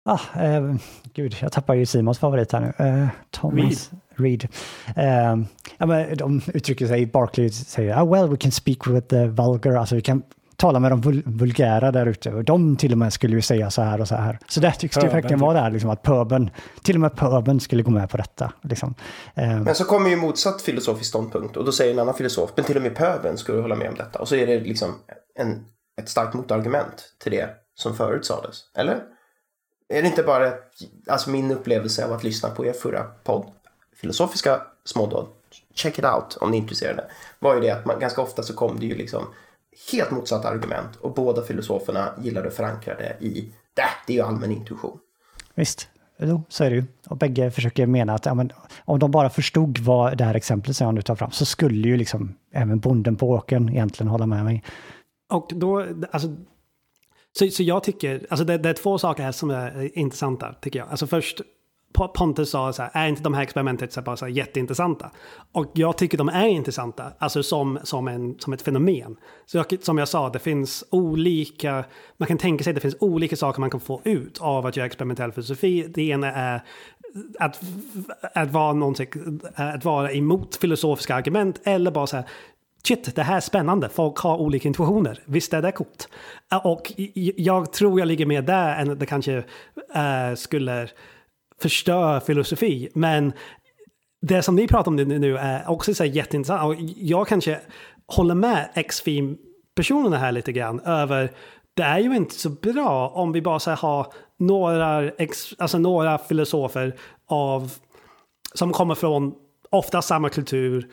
Ah, eh, gud, jag tappar ju Simons favorit här nu. Eh, Thomas Reed. Eh, ja, men de uttrycker sig, Barclay säger, oh, well we can speak with the vulgar, alltså vi kan tala med de vul vulgära där ute. Och de till och med skulle ju säga så här och så här. Så det tycks det verkligen vara där, liksom, att pöben, till och med pöben skulle gå med på detta. Liksom. Eh. Men så kommer ju motsatt filosofisk ståndpunkt och då säger en annan filosof, men till och med pöben skulle hålla med om detta. Och så är det liksom en, ett starkt motargument till det som förut sades, eller? Är det inte bara alltså min upplevelse av att lyssna på er förra podd, Filosofiska smådåd, check it out om ni är intresserade, var ju det att man, ganska ofta så kom det ju liksom helt motsatta argument och båda filosoferna gillade att förankra det i det, det är ju allmän intuition. Visst, jo, så är det ju. Och bägge försöker mena att ja, men, om de bara förstod vad det här exemplet som jag nu tar fram så skulle ju liksom även bonden på åkern egentligen hålla med mig. Och då, alltså så, så jag tycker, alltså det, det, är två saker här som är intressanta tycker jag. Alltså först, Pontus sa så här, är inte de här experimentet så bara så här jätteintressanta? Och jag tycker de är intressanta, alltså som, som, en, som ett fenomen. Så jag, som jag sa, det finns olika, man kan tänka sig att det finns olika saker man kan få ut av att göra experimentell filosofi. Det ena är att, att, vara någonting, att vara emot filosofiska argument eller bara så här, shit, det här är spännande. Folk har olika intuitioner. Visst är det coolt? Eh, och jag tror jag ligger mer där än att det kanske äh, skulle förstöra filosofi. Men det som ni pratar om nu är också så jätteintressant. Och jag kanske håller med X-Film-personerna här lite grann över det är ju inte så bra om vi bara så har några, ex, alltså några filosofer av, som kommer från ofta samma kultur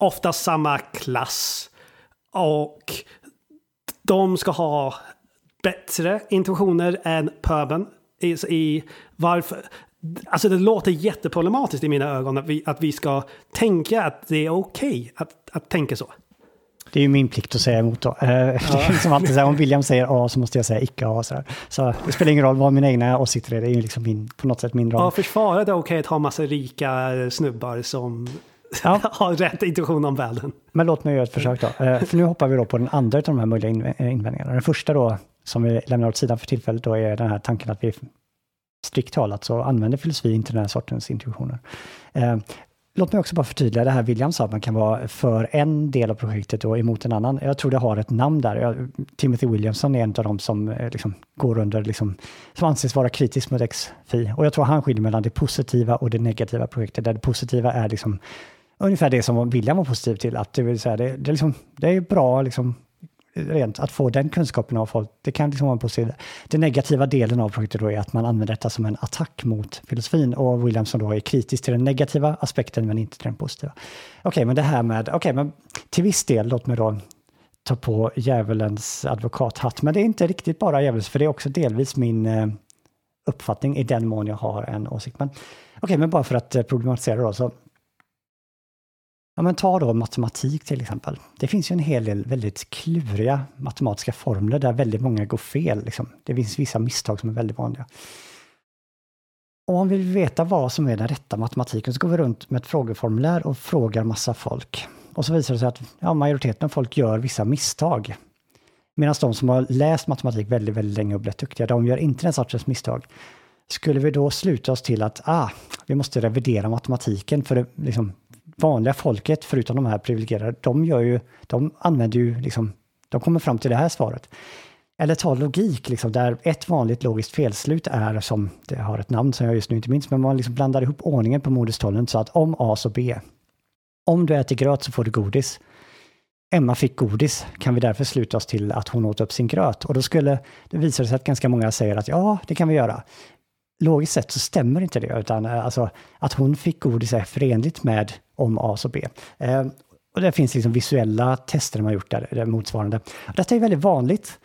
ofta samma klass. Och de ska ha bättre intuitioner än pöben. I, i varför, alltså det låter jätteproblematiskt i mina ögon att vi, att vi ska tänka att det är okej okay att, att tänka så. Det är ju min plikt att säga emot då. Eh, ja. är liksom alltid så här, om William säger A så måste jag säga icke A. Så, så det spelar ingen roll vad mina egna åsikter är, det är ju liksom min, på något sätt min roll. Ja, försvaret är okej att ha massa rika snubbar som ja. har rätt intuition om världen. Men låt mig göra ett försök då. Eh, för nu hoppar vi då på den andra av de här möjliga invändningarna. Den första då, som vi lämnar åt sidan för tillfället, då är den här tanken att vi strikt talat så använder filosofi inte den här sortens intuitioner. Eh, låt mig också bara förtydliga det här William sa, att man kan vara för en del av projektet och emot en annan. Jag tror det har ett namn där. Timothy Williamson är en av de som eh, liksom går under, liksom, som anses vara kritisk mot XFI. Och jag tror han skiljer mellan det positiva och det negativa projektet, där det positiva är liksom ungefär det som William var positiv till, att det vill säga det, det, liksom, det är bra liksom, rent att få den kunskapen av folk, det kan liksom vara en positiv. Den negativa delen av projektet då är att man använder detta som en attack mot filosofin och William som då är kritisk till den negativa aspekten men inte till den positiva. Okej, okay, men det här med, okej, okay, men till viss del, låt mig då ta på djävulens advokathatt, men det är inte riktigt bara djävulens, för det är också delvis min eh, uppfattning i den mån jag har en åsikt. Men okej, okay, men bara för att eh, problematisera då, så Ja, men ta då matematik till exempel. Det finns ju en hel del väldigt kluriga matematiska formler där väldigt många går fel. Liksom. Det finns vissa misstag som är väldigt vanliga. Och om vi vill veta vad som är den rätta matematiken så går vi runt med ett frågeformulär och frågar massa folk. Och så visar det sig att ja, majoriteten av folk gör vissa misstag. Medan de som har läst matematik väldigt, väldigt länge och blivit duktiga, de gör inte den sortens misstag. Skulle vi då sluta oss till att ah, vi måste revidera matematiken för det, liksom, vanliga folket, förutom de här privilegierade, de, gör ju, de använder ju liksom, de kommer fram till det här svaret. Eller ta logik, liksom, där ett vanligt logiskt felslut är som, det har ett namn som jag just nu inte minns, men man liksom blandar ihop ordningen på moderstollen så att om A så B. Om du äter gröt så får du godis. Emma fick godis, kan vi därför sluta oss till att hon åt upp sin gröt? Och då skulle det visa sig att ganska många säger att ja, det kan vi göra. Logiskt sett så stämmer inte det, utan eh, alltså, att hon fick godis är förenligt med om A så B. Eh, och det finns liksom visuella tester man gjort där, där motsvarande. Detta är väldigt vanligt.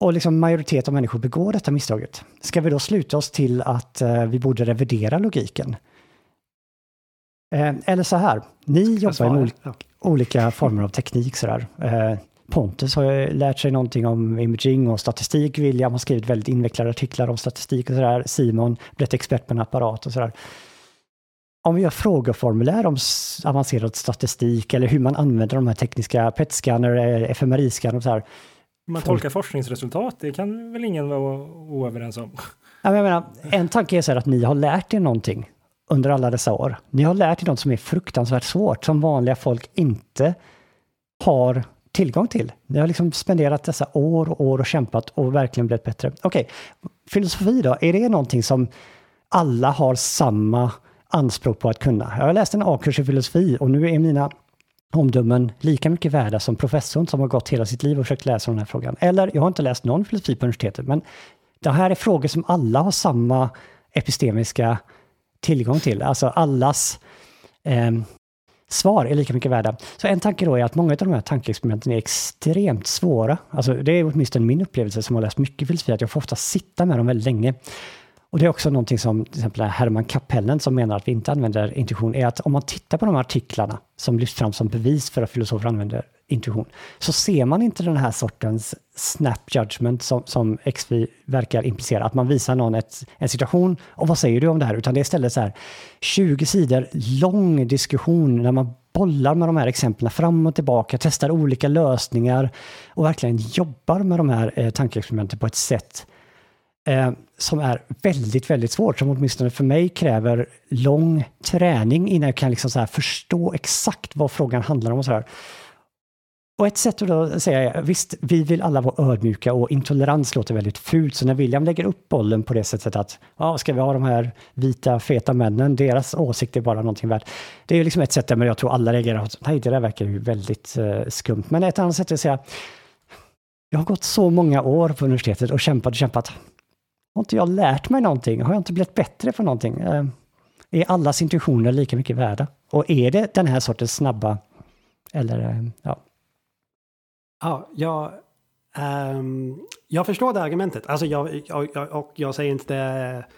Och liksom majoritet av människor begår detta misstaget. Ska vi då sluta oss till att eh, vi borde revidera logiken? Eh, eller så här, ni jobbar med olika, olika former av teknik sådär. Eh, Pontus har lärt sig någonting om imaging och statistik. William har skrivit väldigt invecklade artiklar om statistik och sådär. Simon blivit expert på en apparat och sådär om vi gör frågeformulär om avancerad statistik eller hur man använder de här tekniska PET-scanner, fMRI-scanner och så här. Man tolkar forskningsresultat, det kan väl ingen vara oöverens om? jag menar, en tanke är så här att ni har lärt er någonting under alla dessa år. Ni har lärt er något som är fruktansvärt svårt, som vanliga folk inte har tillgång till. Ni har liksom spenderat dessa år och år och kämpat och verkligen blivit bättre. Okej, okay. filosofi då, är det någonting som alla har samma anspråk på att kunna. Jag har läst en A-kurs i filosofi och nu är mina omdömen lika mycket värda som professorn som har gått hela sitt liv och försökt läsa den här frågan. Eller, jag har inte läst någon filosofi på universitetet, men det här är frågor som alla har samma epistemiska tillgång till. Alltså allas eh, svar är lika mycket värda. Så en tanke då är att många av de här tankeexperimenten är extremt svåra. Alltså det är åtminstone min upplevelse som har läst mycket filosofi, att jag får ofta sitta med dem väldigt länge. Och det är också någonting som till exempel Herman Kapellen som menar att vi inte använder intuition, är att om man tittar på de här artiklarna som lyfts fram som bevis för att filosofer använder intuition, så ser man inte den här sortens snap judgment som, som XV verkar implicera, att man visar någon ett, en situation och vad säger du om det här? Utan det är istället så här 20 sidor lång diskussion när man bollar med de här exemplen fram och tillbaka, testar olika lösningar och verkligen jobbar med de här eh, tankeexperimenten på ett sätt eh, som är väldigt, väldigt svårt, som åtminstone för mig kräver lång träning innan jag kan liksom så förstå exakt vad frågan handlar om och så här. Och ett sätt att då säga är, visst, vi vill alla vara ödmjuka och intolerans låter väldigt fult, så när William lägger upp bollen på det sättet att, ja, ska vi ha de här vita, feta männen, deras åsikt är bara någonting värt. Det är liksom ett sätt där jag tror alla reagerar, nej, det där verkar ju väldigt uh, skumt. Men ett annat sätt är att säga, jag har gått så många år på universitetet och kämpat och kämpat. Har inte jag lärt mig någonting? Har jag inte blivit bättre på någonting? Eh, är allas intuitioner lika mycket värda? Och är det den här sortens snabba, eller eh, ja. Ja, jag, um, jag förstår det argumentet. Alltså jag, jag, jag, och jag säger inte... Eh,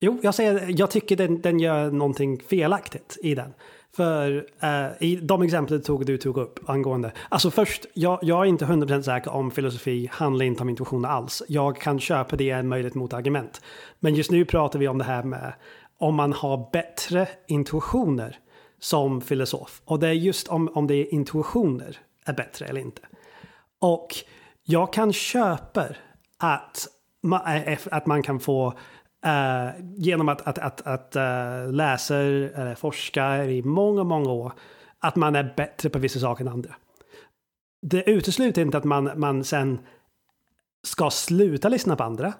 jo, jag säger, jag tycker den, den gör någonting felaktigt i den. För eh, i de exempel tog, du tog upp angående, alltså först, jag, jag är inte 100% säker om filosofi handlar inte om intuition alls. Jag kan köpa det en möjlighet mot argument. Men just nu pratar vi om det här med om man har bättre intuitioner som filosof. Och det är just om, om det är intuitioner är bättre eller inte. Och jag kan köpa att man, eh, att man kan få Uh, genom att, att, att, att uh, läsa eller forska i många, många år, att man är bättre på vissa saker än andra. Det utesluter inte att man, man sen ska sluta lyssna på andra.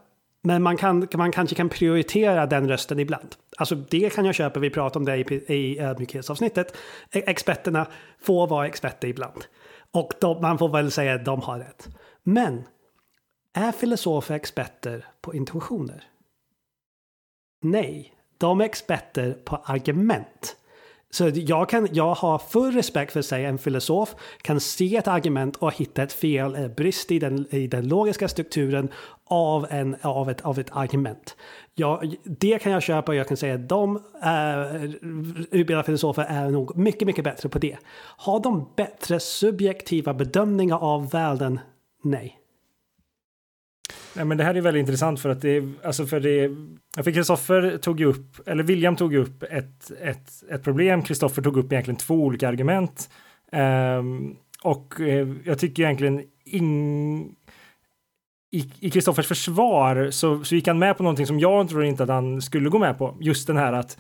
Men man, kan, man kanske kan prioritera den rösten ibland. Alltså det kan jag köpa, vi pratade om det i, i ödmjukhetsavsnittet. E, experterna får vara experter ibland. Och de, man får väl säga att de har rätt. Men är filosofer experter på intuitioner? Nej, de är experter på argument. Så jag, kan, jag har full respekt för att säga en filosof kan se ett argument och hitta ett fel eller brist i den, i den logiska strukturen av, en, av, ett, av ett argument. Jag, det kan jag köpa och jag kan säga att de äh, utbildade filosofer är nog mycket, mycket bättre på det. Har de bättre subjektiva bedömningar av världen? Nej. Nej, men det här är väldigt intressant för att det är, alltså för det jag fick Kristoffer tog upp, eller William tog upp ett, ett, ett problem, Kristoffer tog upp egentligen två olika argument. Um, och eh, jag tycker egentligen ing, i Kristoffers försvar så, så gick han med på någonting som jag tror inte att han skulle gå med på. Just den här att,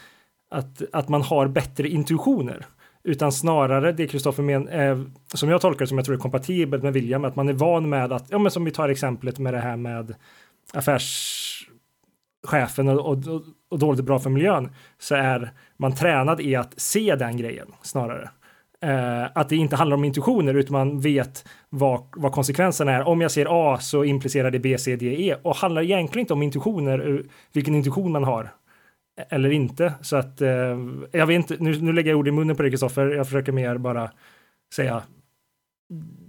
att, att man har bättre intuitioner. Utan snarare det Kristoffer men, eh, som jag tolkar som jag tror är kompatibelt med William, att man är van med att, ja men som vi tar exemplet med det här med affärschefen och, och, och dåligt bra för miljön, så är man tränad i att se den grejen snarare. Eh, att det inte handlar om intuitioner utan man vet vad, vad konsekvenserna är. Om jag ser A så implicerar det B, C, D, E och handlar egentligen inte om intuitioner, eh, vilken intuition man har eller inte. Så att eh, jag vet inte, nu, nu lägger jag ord i munnen på dig Kristoffer, jag försöker mer bara säga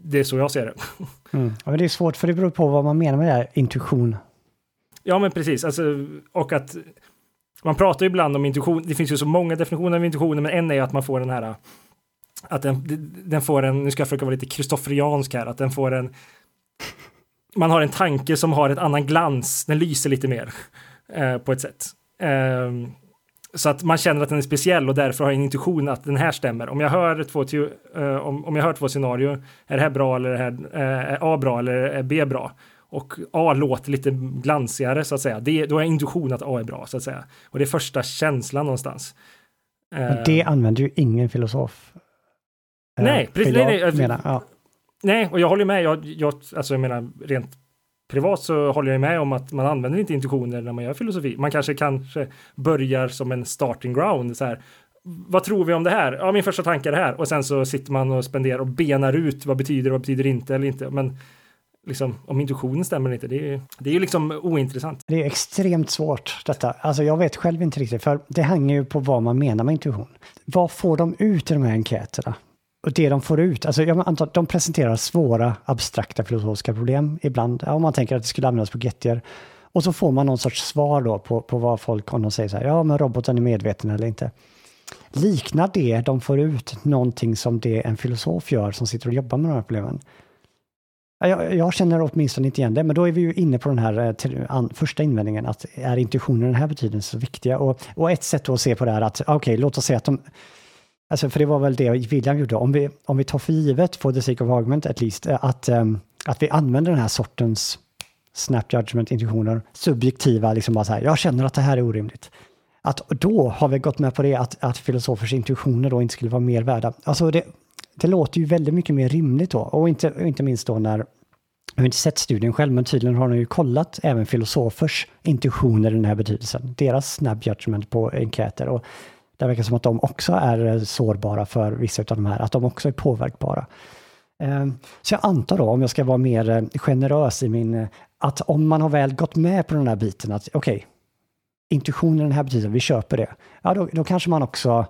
det är så jag ser det. Mm. Ja, men det är svårt för det beror på vad man menar med det här, intuition. Ja men precis, alltså, och att man pratar ju ibland om intuition, det finns ju så många definitioner av intuitioner, men en är att man får den här att den, den får en, nu ska jag försöka vara lite kristofferiansk här, att den får en man har en tanke som har ett annan glans, den lyser lite mer eh, på ett sätt. Um, så att man känner att den är speciell och därför har jag en intuition att den här stämmer. Om jag hör två, uh, om, om jag hör två scenarier, är det här bra eller är, här, uh, är A bra eller är B bra? Och A låter lite glansigare så att säga. Det, då jag intuition att A är bra så att säga. Och det är första känslan någonstans. Men det uh, använder ju ingen filosof. Nej, precis. Nej, nej, ja. nej, och jag håller med. Jag, jag, alltså jag menar rent privat så håller jag med om att man använder inte intuitioner när man gör filosofi. Man kanske kanske börjar som en starting ground. Så här, vad tror vi om det här? Ja, min första tanke är det här. Och sen så sitter man och spenderar och benar ut vad betyder och vad betyder inte eller inte. Men liksom, om intuitionen stämmer eller inte, det är, det är ju liksom ointressant. Det är extremt svårt detta. Alltså jag vet själv inte riktigt, för det hänger ju på vad man menar med intuition. Vad får de ut i de här enkäterna? Och det de får ut, alltså jag antar att de presenterar svåra abstrakta filosofiska problem ibland, om man tänker att det skulle användas på Gettier. Och så får man någon sorts svar då på, på vad folk, om de säger så här, ja men roboten är medveten eller inte. Liknar det de får ut någonting som det en filosof gör som sitter och jobbar med de här problemen? Jag, jag känner åtminstone inte igen det, men då är vi ju inne på den här eh, första invändningen, att är intuitionen i den här betydelsen så viktiga? Och, och ett sätt att se på det är att, okej, okay, låt oss säga att de Alltså för det var väl det William gjorde. Om vi, om vi tar för givet, for the sake of argument at least, eh, att, um, att vi använder den här sortens snap judgment intuitioner, subjektiva, liksom bara så här, jag känner att det här är orimligt. Att då har vi gått med på det att, att filosofers intuitioner då inte skulle vara mer värda. Alltså det, det låter ju väldigt mycket mer rimligt då, och inte, inte minst då när jag har inte sett studien själv, men tydligen har de ju kollat även filosofers intuitioner i den här betydelsen. Deras snap judgment på enkäter. Och det verkar som att de också är eh, sårbara för vissa av de här, att de också är påverkbara. Ehm, så jag antar då, om jag ska vara mer eh, generös i min, eh, att om man har väl gått med på den här biten, att okej, okay, intuitionen den här betydelsen, vi köper det, ja då, då kanske man också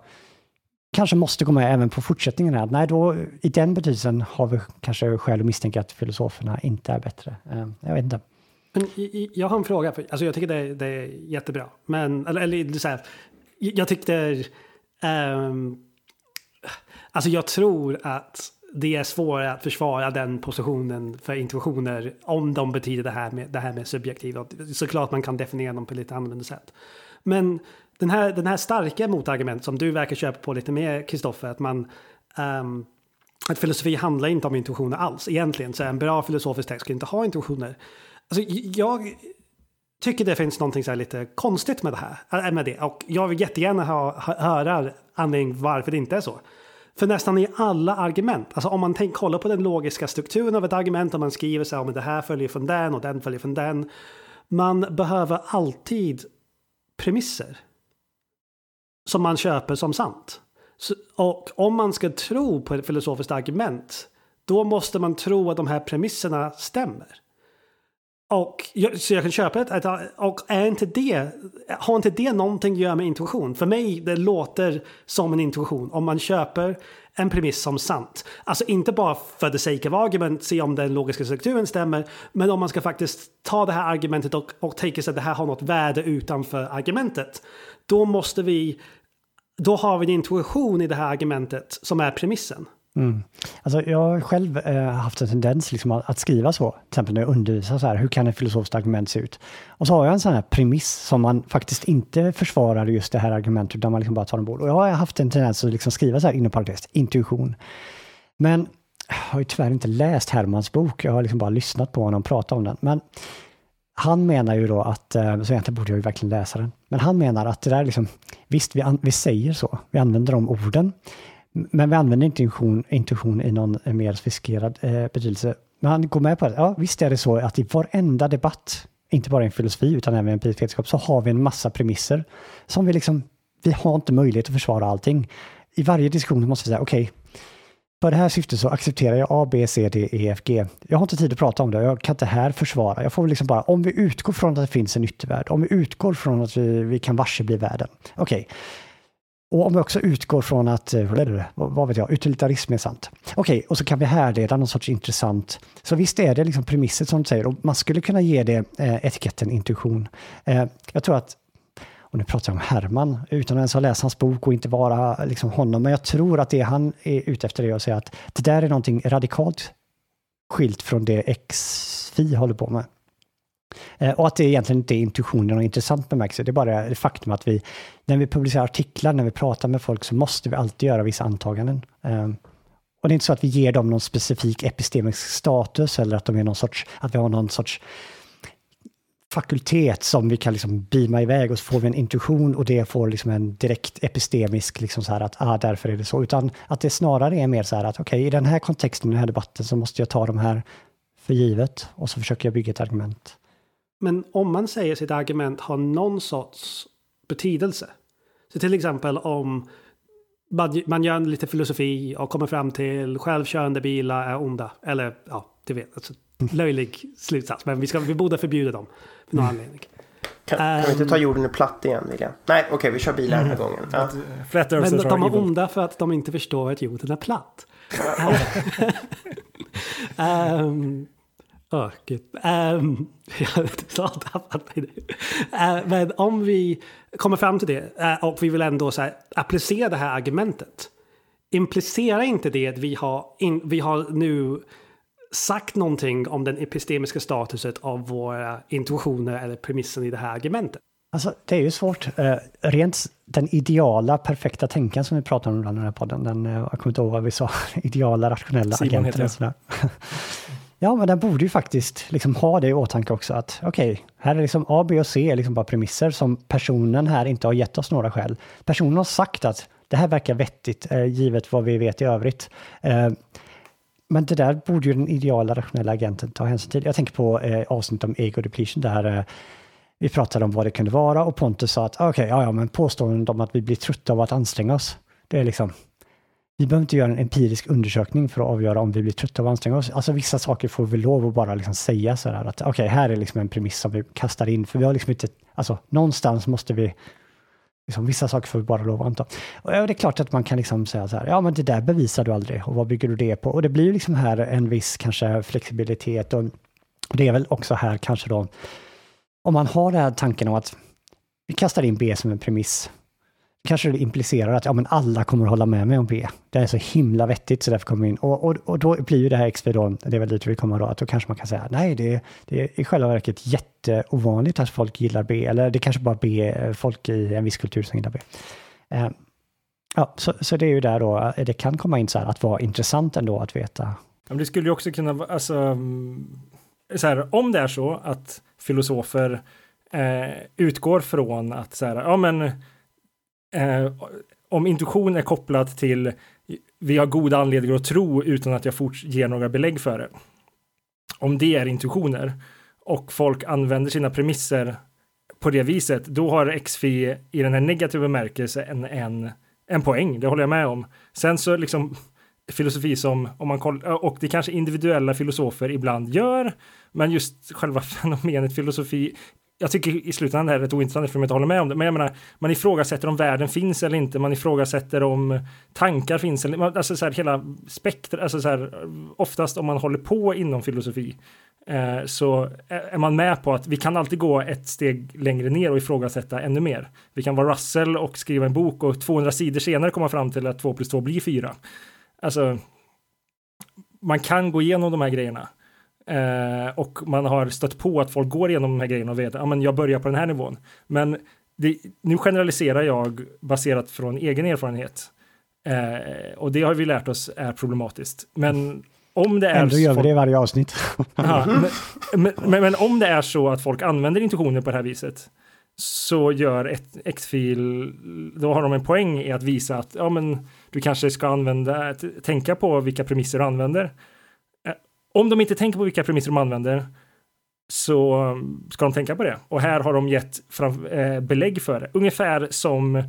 kanske måste gå med även på fortsättningen här. Nej, då i den betydelsen har vi kanske skäl att misstänka att filosoferna inte är bättre. Ehm, jag vet inte. Men jag har en fråga, för, alltså jag tycker det, det är jättebra. Men, eller, eller så här, jag tyckte um, Alltså jag tror att det är svårare att försvara den positionen för intuitioner om de betyder det här med, det här med subjektiv. Såklart man kan definiera dem på lite annorlunda sätt. Men den här, den här starka motargument som du verkar köpa på lite mer, Kristoffer, att man um, att filosofi handlar inte om intuitioner alls. Egentligen så en bra filosofisk text ska inte ha intuitioner. Alltså, jag tycker det finns någonting så lite konstigt med det här. Äh, med det. Och jag vill jättegärna ha, höra anledningen varför det inte är så. För nästan i alla argument, alltså om man tänk, kollar på den logiska strukturen av ett argument, om man skriver så här, det här följer från den och den följer från den. Man behöver alltid premisser. Som man köper som sant. Så, och om man ska tro på ett filosofiskt argument, då måste man tro att de här premisserna stämmer. Och så jag kan köpa det. Och är inte det, har inte det någonting att göra med intuition? För mig det låter som en intuition om man köper en premiss som sant. Alltså inte bara för the sake of argument, se om den logiska strukturen stämmer, men om man ska faktiskt ta det här argumentet och, och tänka sig att det här har något värde utanför argumentet. Då måste vi, då har vi en intuition i det här argumentet som är premissen. Mm. Alltså jag har själv eh, haft en tendens liksom att, att, skriva så, till exempel när jag undervisar så här, hur kan ett filosofiskt argument se ut? Och så har jag en sån här premiss som man faktiskt inte försvarar just det här argumentet, utan man liksom bara tar ombord. Och jag har haft en tendens att liksom skriva så här inom parentes, intuition. Men jag har ju tyvärr inte läst Hermans bok, jag har liksom bara lyssnat på honom prata om den. Men han menar ju då att, eh, så egentligen borde jag ju verkligen läsa den, men han menar att det där liksom, visst vi, vi säger så, vi använder de orden, men vi använder inte intuition, intuition i någon mer sofistikerad eh, betydelse. Men han går med på det. Ja, visst är det så att i varenda debatt, inte bara i filosofi utan även i empirisk vetenskap, så har vi en massa premisser som vi liksom, vi har inte möjlighet att försvara allting. I varje diskussion måste vi säga, okej, okay, för det här syftet så accepterar jag A, B, C, D, E, F, G. Jag har inte tid att prata om det, jag kan inte här försvara. Jag får liksom bara, om vi utgår från att det finns en yttervärld, om vi utgår från att vi, vi kan varse bli världen. Okej, okay. Och om vi också utgår från att, eh, vad vet jag, utilitarism är sant. Okej, okay, och så kan vi härleda någon sorts intressant. Så visst är det liksom premisset som du säger, och man skulle kunna ge det eh, etiketten intuition. Eh, jag tror att, och nu pratar jag om Herman, utan att ens ha läst hans bok och inte vara eh, liksom honom, men jag tror att det han är ute efter är att säga att det där är någonting radikalt skilt från det XFI håller på med. Eh, och att det egentligen inte är intuitionen och intressant bemärkelse. Det är bara det faktum att vi, när vi publicerar artiklar, när vi pratar med folk, så måste vi alltid göra vissa antaganden. Ehm, och det är inte så att vi ger dem någon specifik epistemisk status eller att de är någon sorts, att vi har någon sorts fakultet som vi kan liksom beama iväg och så får vi en intuition och det får liksom en direkt epistemisk, liksom så här att ah, därför är det så. Utan att det snarare är mer så här att okej, okay, i den här kontexten, i den här debatten så måste jag ta de här för givet och så försöker jag bygga ett argument. Men om man säger sitt argument har någon sorts betydelse. Så till exempel om man gör lite filosofi och kommer fram till självkörande bilar är onda. Eller ja, du vet, alltså, löjlig slutsats. Men vi, ska, vi borde förbjuda dem för någon mm. anledning. Kan, kan vi inte ta ehm. jorden i platt igen, William? Nej, okej, okay, vi kör bilar den här mm. gången. Ja. Men de är onda för att de inte förstår att jorden är platt. um, Gud. Um, jag har tappat mig nu. Men om vi kommer fram till det uh, och vi vill ändå så här, applicera det här argumentet. Implicerar inte det att vi har, in, vi har nu sagt någonting om den epistemiska statusen av våra intuitioner eller premissen i det här argumentet? Alltså, det är ju svårt. Uh, rent den ideala, perfekta tänkan som vi pratar om ibland i den här podden, den, jag kommer inte ihåg vad vi sa, ideala, rationella Simon agenten. Ja, men den borde ju faktiskt liksom ha det i åtanke också att okej, okay, här är liksom A, B och C är liksom bara premisser som personen här inte har gett oss några skäl. Personen har sagt att det här verkar vettigt eh, givet vad vi vet i övrigt. Eh, men det där borde ju den ideala rationella agenten ta hänsyn till. Jag tänker på eh, avsnittet om ego depletion där eh, vi pratade om vad det kunde vara och Pontus sa att okej, okay, ja, ja, men påståendet om att vi blir trötta av att anstränga oss, det är liksom vi behöver inte göra en empirisk undersökning för att avgöra om vi blir trötta av att anstränga oss. Alltså vissa saker får vi lov att bara liksom säga så här att okej, okay, här är liksom en premiss som vi kastar in, för vi har liksom inte, alltså någonstans måste vi, liksom, vissa saker får vi bara lov att anta. Och det är klart att man kan liksom säga så här, ja men det där bevisar du aldrig och vad bygger du det på? Och det blir ju liksom här en viss kanske flexibilitet och det är väl också här kanske då, om man har den här tanken om att vi kastar in B som en premiss, kanske det implicerar att ja, men alla kommer att hålla med mig om B. Det är så himla vettigt så därför kommer in. Och, och, och då blir ju det här XP då, det är väl dit vi kommer då, att då kanske man kan säga nej, det, det är i själva verket jätteovanligt att folk gillar B, eller det kanske bara B, folk i en viss kultur som gillar B. Eh, ja, så, så det är ju där då, eh, det kan komma in så här att vara intressant ändå att veta. Men det skulle ju också kunna vara, alltså, mm, så här, om det är så att filosofer eh, utgår från att så här, ja men eh, om intuition är kopplat till vi har goda anledningar att tro utan att jag fort ger några belägg för det. Om det är intuitioner och folk använder sina premisser på det viset, då har XFI i den här negativa bemärkelsen en, en, en poäng. Det håller jag med om. Sen så liksom filosofi som, om man kollar, eh, och det kanske individuella filosofer ibland gör, men just själva fenomenet filosofi jag tycker i slutändan det är rätt ointressant för jag inte håller med om det. Men jag menar, man ifrågasätter om världen finns eller inte. Man ifrågasätter om tankar finns eller inte. Alltså så här, hela spektrat, alltså så här, oftast om man håller på inom filosofi eh, så är man med på att vi kan alltid gå ett steg längre ner och ifrågasätta ännu mer. Vi kan vara Russell och skriva en bok och 200 sidor senare komma fram till att 2 plus 2 blir 4. Alltså, man kan gå igenom de här grejerna. Eh, och man har stött på att folk går igenom de här grejerna och vet att ah, jag börjar på den här nivån. Men det, nu generaliserar jag baserat från egen erfarenhet. Eh, och det har vi lärt oss är problematiskt. Men om det är... Ändå gör vi det i varje avsnitt. Aha, men, men, men, om det är så att folk använder intuitioner på det här viset så gör ett X-fil, då har de en poäng i att visa att ja, men du kanske ska använda, tänka på vilka premisser du använder om de inte tänker på vilka premisser de använder så ska de tänka på det. Och här har de gett fram, eh, belägg för det. Ungefär som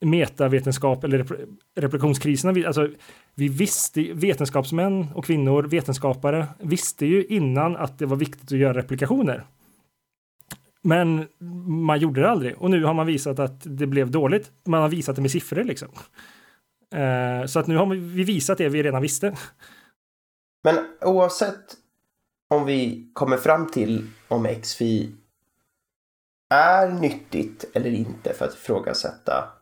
metavetenskap eller rep reproduktionskriserna. Alltså, vi visste, vetenskapsmän och kvinnor, vetenskapare, visste ju innan att det var viktigt att göra replikationer. Men man gjorde det aldrig och nu har man visat att det blev dåligt. Man har visat det med siffror liksom. Eh, så att nu har vi visat det vi redan visste. Men oavsett om vi kommer fram till om XFI är nyttigt eller inte för att ifrågasätta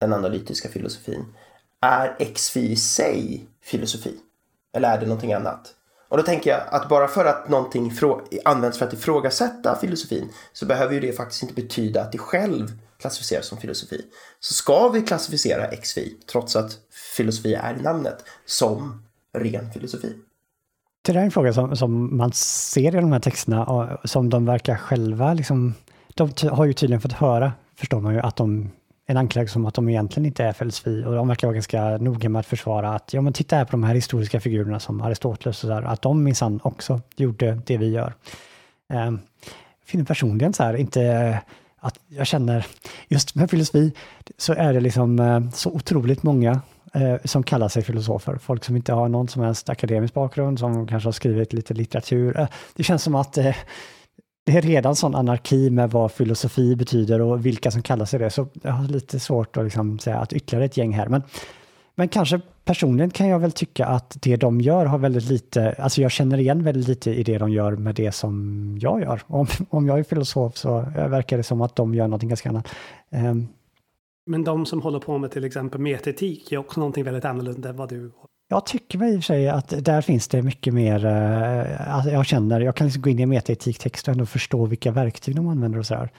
den analytiska filosofin. Är XFI i sig filosofi? Eller är det någonting annat? Och då tänker jag att bara för att någonting används för att ifrågasätta filosofin så behöver ju det faktiskt inte betyda att det själv klassificeras som filosofi. Så ska vi klassificera XFI, trots att filosofi är i namnet, som ren filosofi. Det där är en fråga som, som man ser i de här texterna och som de verkar själva liksom, de har ju tydligen fått höra, förstår man ju, att de en anklagelse om att de egentligen inte är filosofi och de verkar vara ganska noga med att försvara att ja men titta här på de här historiska figurerna som Aristoteles och där, att de minsann också gjorde det vi gör. Eh, jag finner personligen så här inte att jag känner just med filosofi så är det liksom eh, så otroligt många eh, som kallar sig filosofer. Folk som inte har någon som helst akademisk bakgrund, som kanske har skrivit lite litteratur. Eh, det känns som att det är redan sån anarki med vad filosofi betyder och vilka som kallar sig det, så jag har lite svårt att liksom säga att ytterligare ett gäng här. Men, men kanske personligen kan jag väl tycka att det de gör har väldigt lite, alltså jag känner igen väldigt lite i det de gör med det som jag gör. Om, om jag är filosof så verkar det som att de gör någonting ganska annat. Um, men de som håller på med till exempel metaetik är också någonting väldigt annorlunda än vad du jag tycker väl i och för sig att där finns det mycket mer, uh, jag känner, jag kan liksom gå in i en metaetiktext och ändå förstå vilka verktyg de använder och sådär.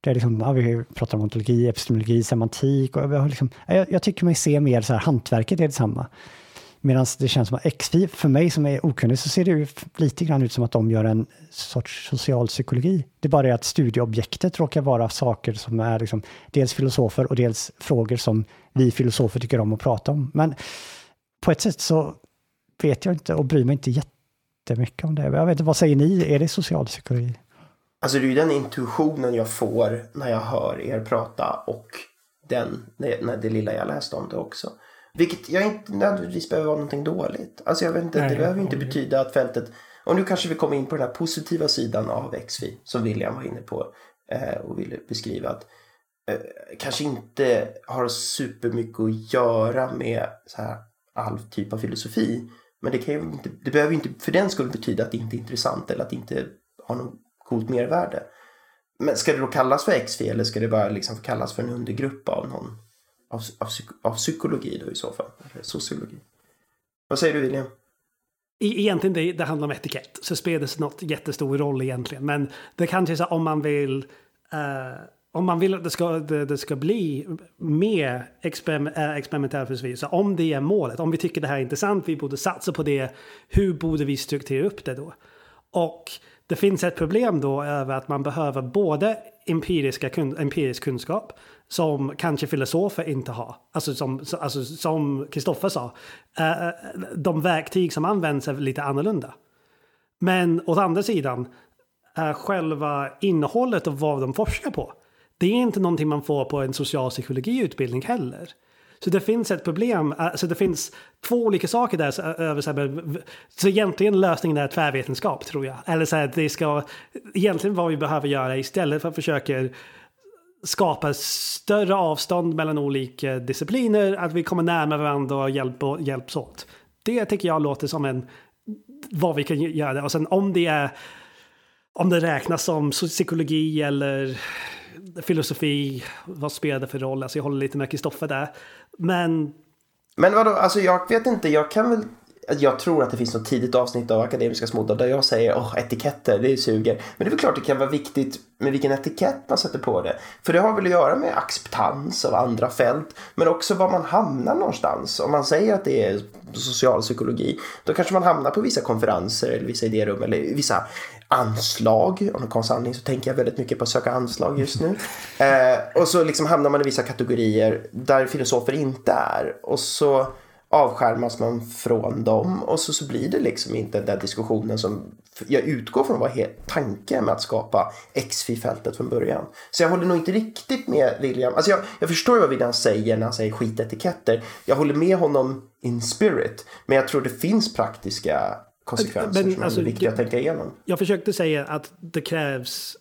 Det är liksom, ja, vi pratar om ontologi, epistemologi, semantik och jag, liksom, jag, jag tycker mig se mer så här, hantverket är detsamma. Medan det känns som att XFI, för mig som är okunnig, så ser det ju lite grann ut som att de gör en sorts socialpsykologi. Det är bara det att studieobjektet råkar vara saker som är liksom dels filosofer och dels frågor som vi filosofer tycker om att prata om. Men på ett sätt så vet jag inte och bryr mig inte jättemycket om det. Jag vet inte, vad säger ni? Är det socialpsykologi? Alltså det är ju den intuitionen jag får när jag hör er prata och den, det, det lilla jag läste om det också. Vilket jag inte nödvändigtvis behöver vara någonting dåligt. Alltså jag vet inte, Nej, det behöver inte betyda att fältet... Och nu kanske vi kommer in på den här positiva sidan av XFI som William var inne på eh, och ville beskriva. Att, eh, kanske inte har supermycket att göra med så här, all typ av filosofi. Men det, kan ju inte, det behöver inte för den skull betyda att det inte är intressant eller att det inte har något coolt mervärde. Men ska det då kallas för XFI eller ska det bara liksom kallas för en undergrupp av någon? Av, av, av psykologi då i så fall? Eller sociologi? Vad säger du William? E-, egentligen det, det handlar om etikett. Så spelar det något jättestor roll egentligen. Men det kanske är så om man vill uh, om man vill att det ska, det, det ska bli mer experim, eh, experimentell filosofi, så om det är målet, om vi tycker det här är intressant, vi borde satsa på det, hur borde vi strukturera upp det då? Och det finns ett problem då över att man behöver både empiriska, empirisk kunskap som kanske filosofer inte har. Alltså som alltså som sa, eh, eh, de verktyg som används är lite annorlunda. Men åt andra sidan, själva innehållet och vad de forskar på det är inte någonting man får på en social psykologiutbildning heller. Så det finns ett problem, alltså det finns två olika saker där. Så, eh, så, här, så egentligen lösningen är tvärvetenskap tror jag. Eller så här, det ska, egentligen vad vi behöver göra istället för att försöka skapa större avstånd mellan olika discipliner, att vi kommer närmare varandra och hjälp, hjälps åt. Det tycker jag låter som en, vad vi kan göra. Och sen om det är, om det räknas som psykologi eller filosofi, vad spelar det för roll? Alltså jag håller lite med Kristoffer där. Men... Men vadå, alltså jag vet inte, jag kan väl alltså, jag tror att det finns något tidigt avsnitt av Akademiska småddar där jag säger åh, etiketter, det suger. Men det är väl klart det kan vara viktigt med vilken etikett man sätter på det. För det har väl att göra med acceptans av andra fält, men också var man hamnar någonstans. Om man säger att det är socialpsykologi, då kanske man hamnar på vissa konferenser eller vissa idérum eller vissa anslag. Om en sanning så tänker jag väldigt mycket på att söka anslag just nu. Eh, och så liksom hamnar man i vissa kategorier där filosofer inte är. Och så avskärmas man från dem och så, så blir det liksom inte den där diskussionen som jag utgår från var tanken med att skapa XFI-fältet från början. Så jag håller nog inte riktigt med William. Alltså jag, jag förstår vad William säger när han säger skitetiketter. Jag håller med honom in spirit. Men jag tror det finns praktiska konsekvenser men, som alltså, är viktiga att tänka igenom. Jag försökte säga att det krävs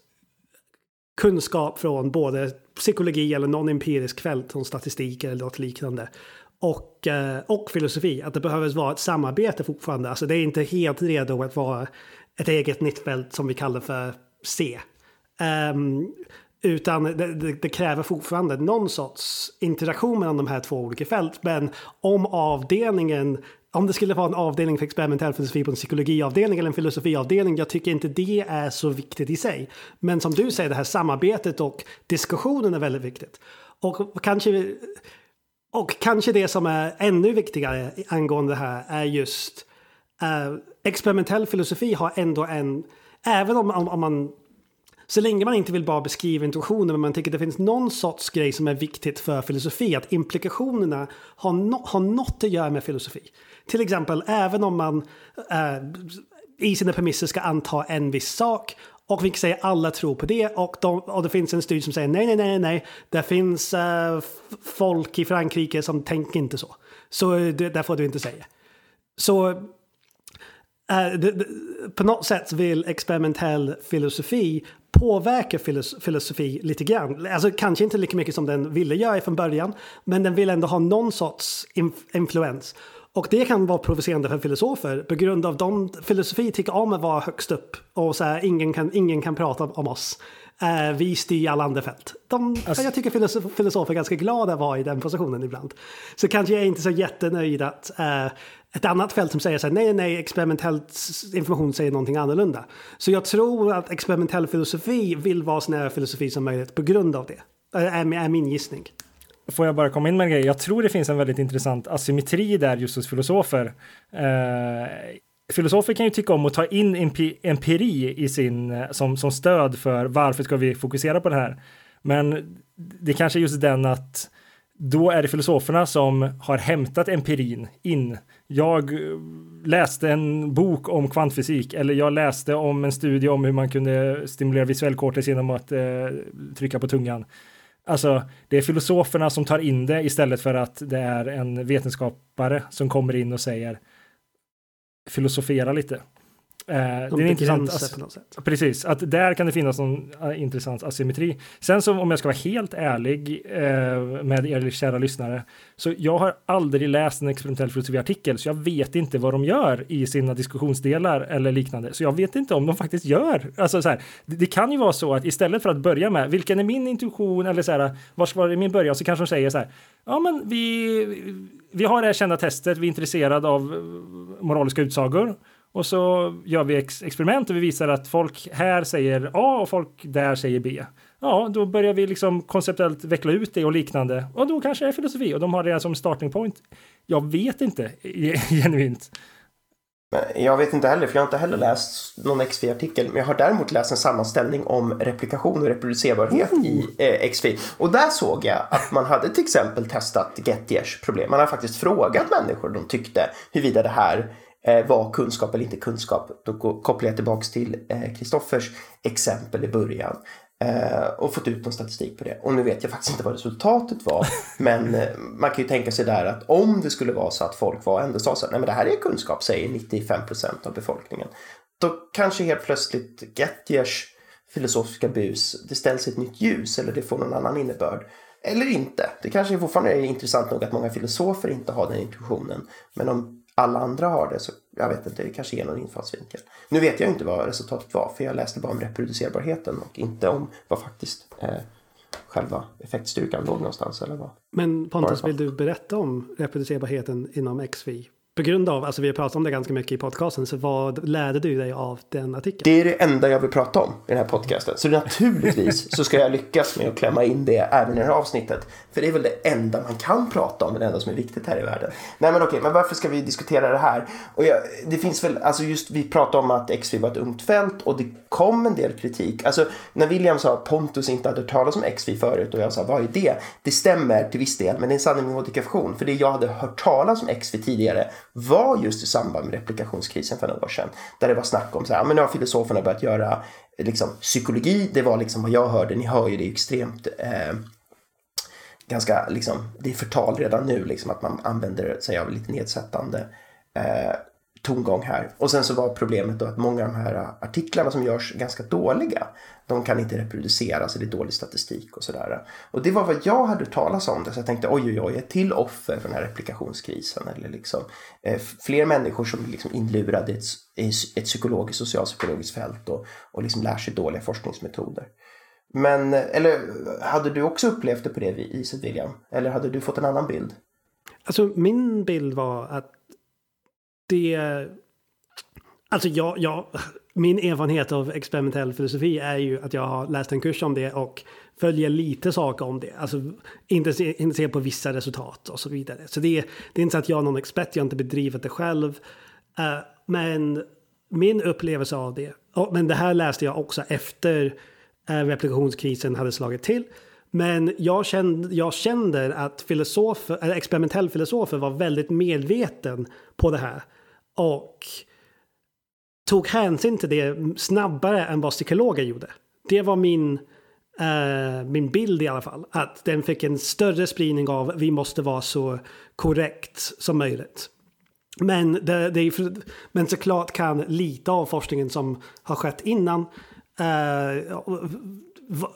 kunskap från både psykologi eller non-empirisk fält som statistik eller något liknande och, eh, och filosofi. Att det behöver vara ett samarbete fortfarande. Alltså det är inte helt redo att vara ett eget nytt fält som vi kallar för C. Um, utan det, det, det, kräver fortfarande någon sorts interaktion mellan de här två olika fält. Men om avdelningen, om det skulle vara en avdelning för experimentell filosofi på en psykologiavdelning eller en filosofiavdelning, jag tycker inte det är så viktigt i sig. Men som du säger, det här samarbetet och diskussionen är väldigt viktigt. Och kanske och kanske det som är ännu viktigare angående det här är just uh, experimentell filosofi har ändå en, även om, om, om, man så länge man inte vill bara beskriva intuitionen men man tycker det finns någon sorts grej som är viktigt för filosofi, att implikationerna har, no, har något att göra med filosofi. Till exempel, även om man eh, i sina premisser ska anta en viss sak och vi säger alla tror på det och, de, och det finns en studie som säger nej, nej, nej, nej. Det finns eh, folk i Frankrike som tänker inte så. Så eh, det, det får du inte säga. Så på något sätt vill experimentell filosofi påverka filos filosofi lite grann. Alltså kanske inte lika mycket som den ville göra från början, men den vill ändå ha någon sorts influens. Och det kan vara provocerande för filosofer på grund av de filosofi tycker om att vara högst upp och så här, ingen, kan, ingen kan prata om oss. Uh, vi styr alla andra fält. De, alltså, jag tycker filosofer, filosofer är ganska glada att vara i den positionen ibland. Så kanske jag är inte så jättenöjd att uh, ett annat fält som säger så här, nej, nej, experimentell information säger någonting annorlunda. Så jag tror att experimentell filosofi vill vara så nära filosofi som möjligt på grund av det. Är, är min gissning. Får jag bara komma in med en grej? Jag tror det finns en väldigt intressant asymmetri där just hos filosofer. Eh, filosofer kan ju tycka om att ta in empiri i sin, eh, som, som stöd för varför ska vi fokusera på det här. Men det kanske är just den att då är det filosoferna som har hämtat empirin in. Jag eh, läste en bok om kvantfysik eller jag läste om en studie om hur man kunde stimulera visuell cortex genom att eh, trycka på tungan. Alltså, det är filosoferna som tar in det istället för att det är en vetenskapare som kommer in och säger filosofera lite. Eh, det är intressant på något sätt. Precis, att där kan det finnas någon uh, intressant asymmetri. Sen så om jag ska vara helt ärlig uh, med er kära lyssnare, så jag har aldrig läst en experimentell filosofi-artikel, så jag vet inte vad de gör i sina diskussionsdelar eller liknande. Så jag vet inte om de faktiskt gör. Alltså så här, det, det, kan ju vara så att istället för att börja med vilken är min intuition eller så här, var var min början, så kanske de säger så här, ja men vi, vi har det här kända testet, vi är intresserade av moraliska utsagor och så gör vi ex experiment och vi visar att folk här säger A och folk där säger B. Ja, då börjar vi liksom konceptuellt veckla ut det och liknande. Och då kanske det är filosofi och de har det som starting point. Jag vet inte genuint. Jag vet inte heller, för jag har inte heller läst någon XV-artikel. Men jag har däremot läst en sammanställning om replikation och reproducerbarhet mm. i eh, XV. Och där såg jag att man hade till exempel testat Gettiers problem. Man har faktiskt frågat människor de tyckte huruvida det här var kunskap eller inte kunskap. Då kopplar jag tillbaka till Kristoffers eh, exempel i början. Eh, och fått ut någon statistik på det. Och nu vet jag faktiskt inte vad resultatet var. men eh, man kan ju tänka sig där att om det skulle vara så att folk var ändå sa så att nej men det här är kunskap, säger 95 procent av befolkningen. Då kanske helt plötsligt Gettiers filosofiska bus, det ställs ett nytt ljus eller det får någon annan innebörd. Eller inte. Det kanske fortfarande är intressant nog att många filosofer inte har den intuitionen. Men om alla andra har det så jag vet inte, det kanske ger någon infallsvinkel. Nu vet jag inte vad resultatet var för jag läste bara om reproducerbarheten och inte om vad faktiskt eh, själva effektstyrkan låg någonstans eller vad. Men Pontus, vill du berätta om reproducerbarheten inom XV? På grund av, alltså vi har pratat om det ganska mycket i podcasten, så vad lärde du dig av den artikeln? Det är det enda jag vill prata om i den här podcasten. Så naturligtvis så ska jag lyckas med att klämma in det även i det här avsnittet. För det är väl det enda man kan prata om, det enda som är viktigt här i världen. Nej men okej, men varför ska vi diskutera det här? Och jag, det finns väl, alltså just vi pratade om att XV var ett ungt fält och det kom en del kritik. Alltså när William sa att Pontus inte hade hört talas om XV förut och jag sa vad är det? Det stämmer till viss del, men det är en sanning med modifikation. För det jag hade hört talas om XV tidigare var just i samband med replikationskrisen för några år sedan. Där det var snack om så här, men nu har filosoferna börjat göra liksom, psykologi. Det var liksom vad jag hörde, ni hör ju det är extremt eh, ganska, liksom, det är förtal redan nu, liksom, att man använder sig av lite nedsättande eh, tongång här. Och sen så var problemet då att många av de här artiklarna som görs ganska dåliga, de kan inte reproduceras, det är dålig statistik och sådär. Och det var vad jag hade talat om det, så jag tänkte oj oj oj, ett till offer för den här replikationskrisen. Eller liksom, eh, fler människor som liksom inlurade i ett, ett psykologiskt, socialpsykologiskt fält och, och liksom lär sig dåliga forskningsmetoder. Men, eller hade du också upplevt det på det viset William? Eller hade du fått en annan bild? Alltså min bild var att det... Alltså jag, jag, min erfarenhet av experimentell filosofi är ju att jag har läst en kurs om det och följer lite saker om det. Alltså inte se, inte se på vissa resultat och så vidare. Så det, det är inte så att jag är någon expert, jag har inte bedrivit det själv. Uh, men min upplevelse av det, och, men det här läste jag också efter uh, replikationskrisen hade slagit till. Men jag kände, jag kände att filosofer, eller experimentell filosofer var väldigt medveten på det här och tog hänsyn till det snabbare än vad psykologer gjorde. Det var min, eh, min bild i alla fall. Att den fick en större spridning av vi måste vara så korrekt som möjligt. Men, det, det är, men såklart kan lite av forskningen som har skett innan eh,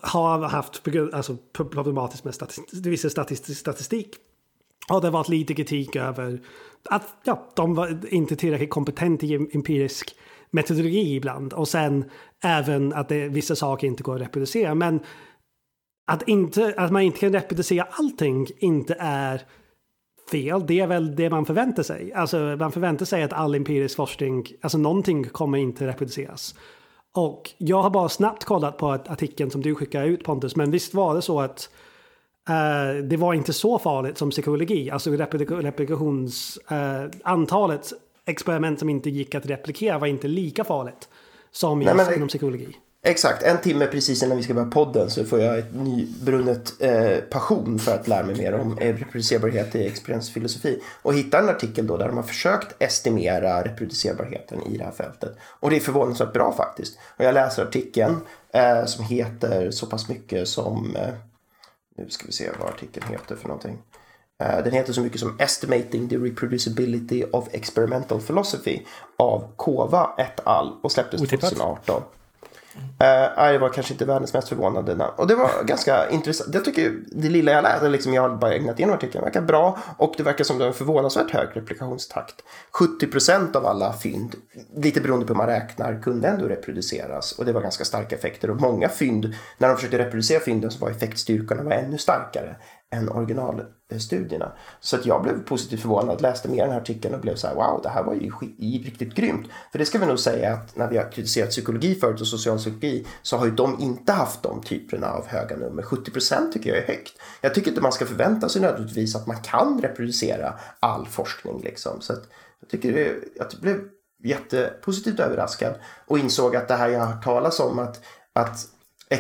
har haft alltså, problematiskt med statistik, vissa statistik, statistik. Och det har varit lite kritik över att ja, de var inte tillräckligt kompetenta i empirisk metodologi ibland. Och sen även att det, vissa saker inte går att reproducera. Men att, inte, att man inte kan reproducera allting inte är fel. Det är väl det man förväntar sig. Alltså man förväntar sig att all empirisk forskning, alltså någonting kommer inte reproduceras. Och jag har bara snabbt kollat på artikeln som du skickade ut Pontus, men visst var det så att Uh, det var inte så farligt som psykologi. Alltså replikations... Uh, antalet experiment som inte gick att replikera var inte lika farligt som Nej, men, inom psykologi. Exakt, en timme precis innan vi ska börja podden så får jag ett nybrunnet eh, passion för att lära mig mer om reproducerbarhet i experiensfilosofi. Och hittar en artikel då där de har försökt estimera reproducerbarheten i det här fältet. Och det är förvånansvärt bra faktiskt. Och jag läser artikeln eh, som heter så pass mycket som eh, nu ska vi se vad artikeln heter för någonting. Eh, den heter så mycket som Estimating the Reproducibility of Experimental Philosophy av Kova et al. och släpptes 2018. Eh, uh, det var kanske inte världens mest förvånande namn. Och det var ganska intressant. Jag tycker det lilla jag läste, liksom jag har bara ägnat igenom artikeln, verkar bra. Och det verkar som det har en förvånansvärt hög replikationstakt. 70% av alla fynd, lite beroende på hur man räknar, kunde ändå reproduceras. Och det var ganska starka effekter. Och många fynd, när de försökte reproducera fynden så var effektstyrkorna var ännu starkare än originalstudierna. Så att jag blev positivt förvånad, läste mer den här artikeln och blev så här wow, det här var ju riktigt grymt. För det ska vi nog säga att när vi har kritiserat psykologi förut och socialpsykologi så har ju de inte haft de typerna av höga nummer. 70% tycker jag är högt. Jag tycker inte man ska förvänta sig nödvändigtvis att man kan reproducera all forskning liksom. Så att jag tycker det, jag blev jättepositivt överraskad och insåg att det här jag har hört talas om att, att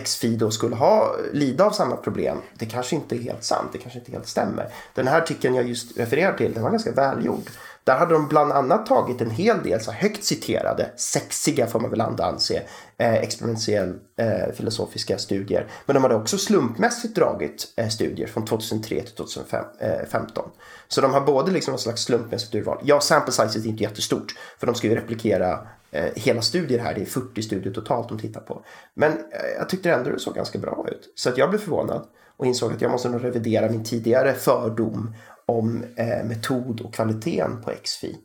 XFI då skulle ha, lida av samma problem. Det kanske inte är helt sant, det kanske inte helt stämmer. Den här artikeln jag just refererar till, den var ganska välgjord. Där hade de bland annat tagit en hel del så högt citerade, sexiga får man väl ändå anse, eh, experimentell eh, filosofiska studier. Men de hade också slumpmässigt dragit eh, studier från 2003 till 2015. Eh, så de har både liksom en slags slumpmässigt urval. Ja, sample size är inte jättestort, för de ska ju replikera Eh, hela studier här. Det är 40 studier totalt de tittar på. Men eh, jag tyckte ändå det såg ganska bra ut. Så att jag blev förvånad och insåg att jag måste nog revidera min tidigare fördom om eh, metod och kvaliteten på XFI.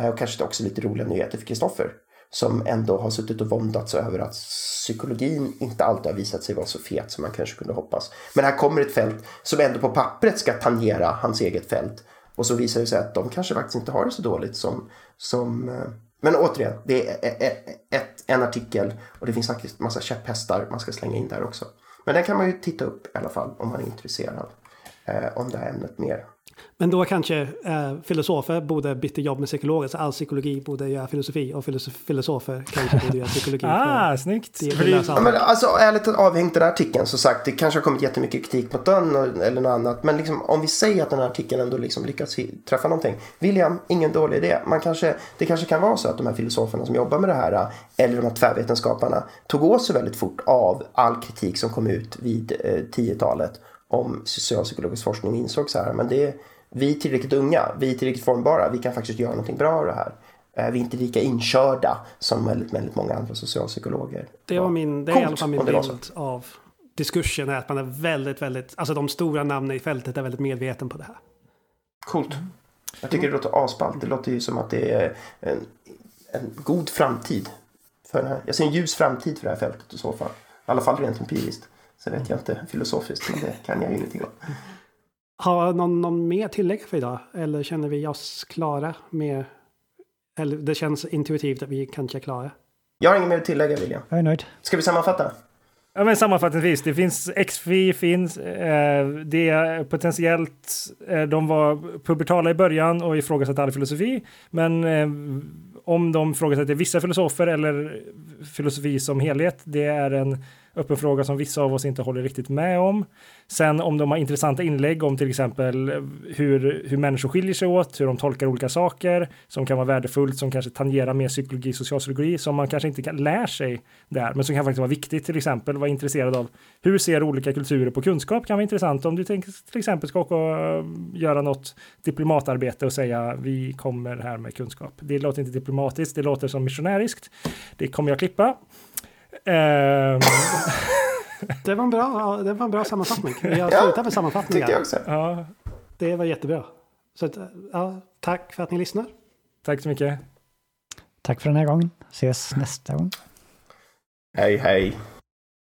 Eh, och kanske också lite roliga nyheter för Kristoffer som ändå har suttit och våndats över att psykologin inte alltid har visat sig vara så fet som man kanske kunde hoppas. Men här kommer ett fält som ändå på pappret ska tangera hans eget fält. Och så visar det sig att de kanske faktiskt inte har det så dåligt som, som eh, men återigen, det är e- e- e- ett, en artikel och det finns faktiskt massa käpphästar man ska slänga in där också. Men den kan man ju titta upp i alla fall om man är intresserad eh, om det här ämnet mer. Men då kanske eh, filosofer borde byta jobb med psykologer, så all psykologi borde göra filosofi och filosof filosofer kanske borde göra psykologi. ah, snyggt! ja, men alltså, ärligt avhängt den här artikeln, så sagt, det kanske har kommit jättemycket kritik mot den eller något annat, men liksom, om vi säger att den här artikeln ändå liksom lyckas träffa någonting. William, ingen dålig idé. Man kanske, det kanske kan vara så att de här filosoferna som jobbar med det här, eller de här tvärvetenskaparna, tog åt sig väldigt fort av all kritik som kom ut vid eh, 10-talet om socialpsykologisk forskning insåg så här, men det, vi är tillräckligt unga, vi är tillräckligt formbara, vi kan faktiskt göra någonting bra av det här. Eh, vi är inte lika inkörda som väldigt, väldigt många andra socialpsykologer. Det, var min, det är i alla fall min bild av diskursen är att man är väldigt, väldigt, alltså de stora namnen i fältet är väldigt medveten på det här. Coolt. Jag tycker det låter asballt. Det låter ju som att det är en, en god framtid. För den här. Jag ser en ljus framtid för det här fältet i så fall. I alla fall rent empiriskt. Sen vet jag inte filosofiskt, men det kan jag ingenting om. Har någon, någon mer tillägg för idag? Eller känner vi oss klara med... Eller det känns intuitivt att vi kanske är klara. Jag har inget mer att tillägga, William. Jag är nöjd. Ska vi sammanfatta? Ja, men sammanfattningsvis, det finns XFI finns. Eh, det är potentiellt, eh, de var pubertala i början och ifrågasatte all filosofi. Men eh, om de ifrågasätter vissa filosofer eller filosofi som helhet, det är en öppen fråga som vissa av oss inte håller riktigt med om. Sen om de har intressanta inlägg om till exempel hur, hur människor skiljer sig åt, hur de tolkar olika saker som kan vara värdefullt, som kanske tangerar mer psykologi, socialpsykologi, som man kanske inte kan lära sig där, men som kan faktiskt vara viktigt till exempel, vara intresserad av hur ser olika kulturer på kunskap kan vara intressant om du tänker till exempel ska åka och göra något diplomatarbete och säga vi kommer här med kunskap. Det låter inte diplomatiskt, det låter som missionäriskt. Det kommer jag klippa. Um... det, var en bra, det var en bra sammanfattning. Vi har slutat med sammanfattningar. Tycker jag också. Ja. Det var jättebra. Så att, ja, tack för att ni lyssnar. Tack så mycket. Tack för den här gången. Ses nästa gång. Hej, hej.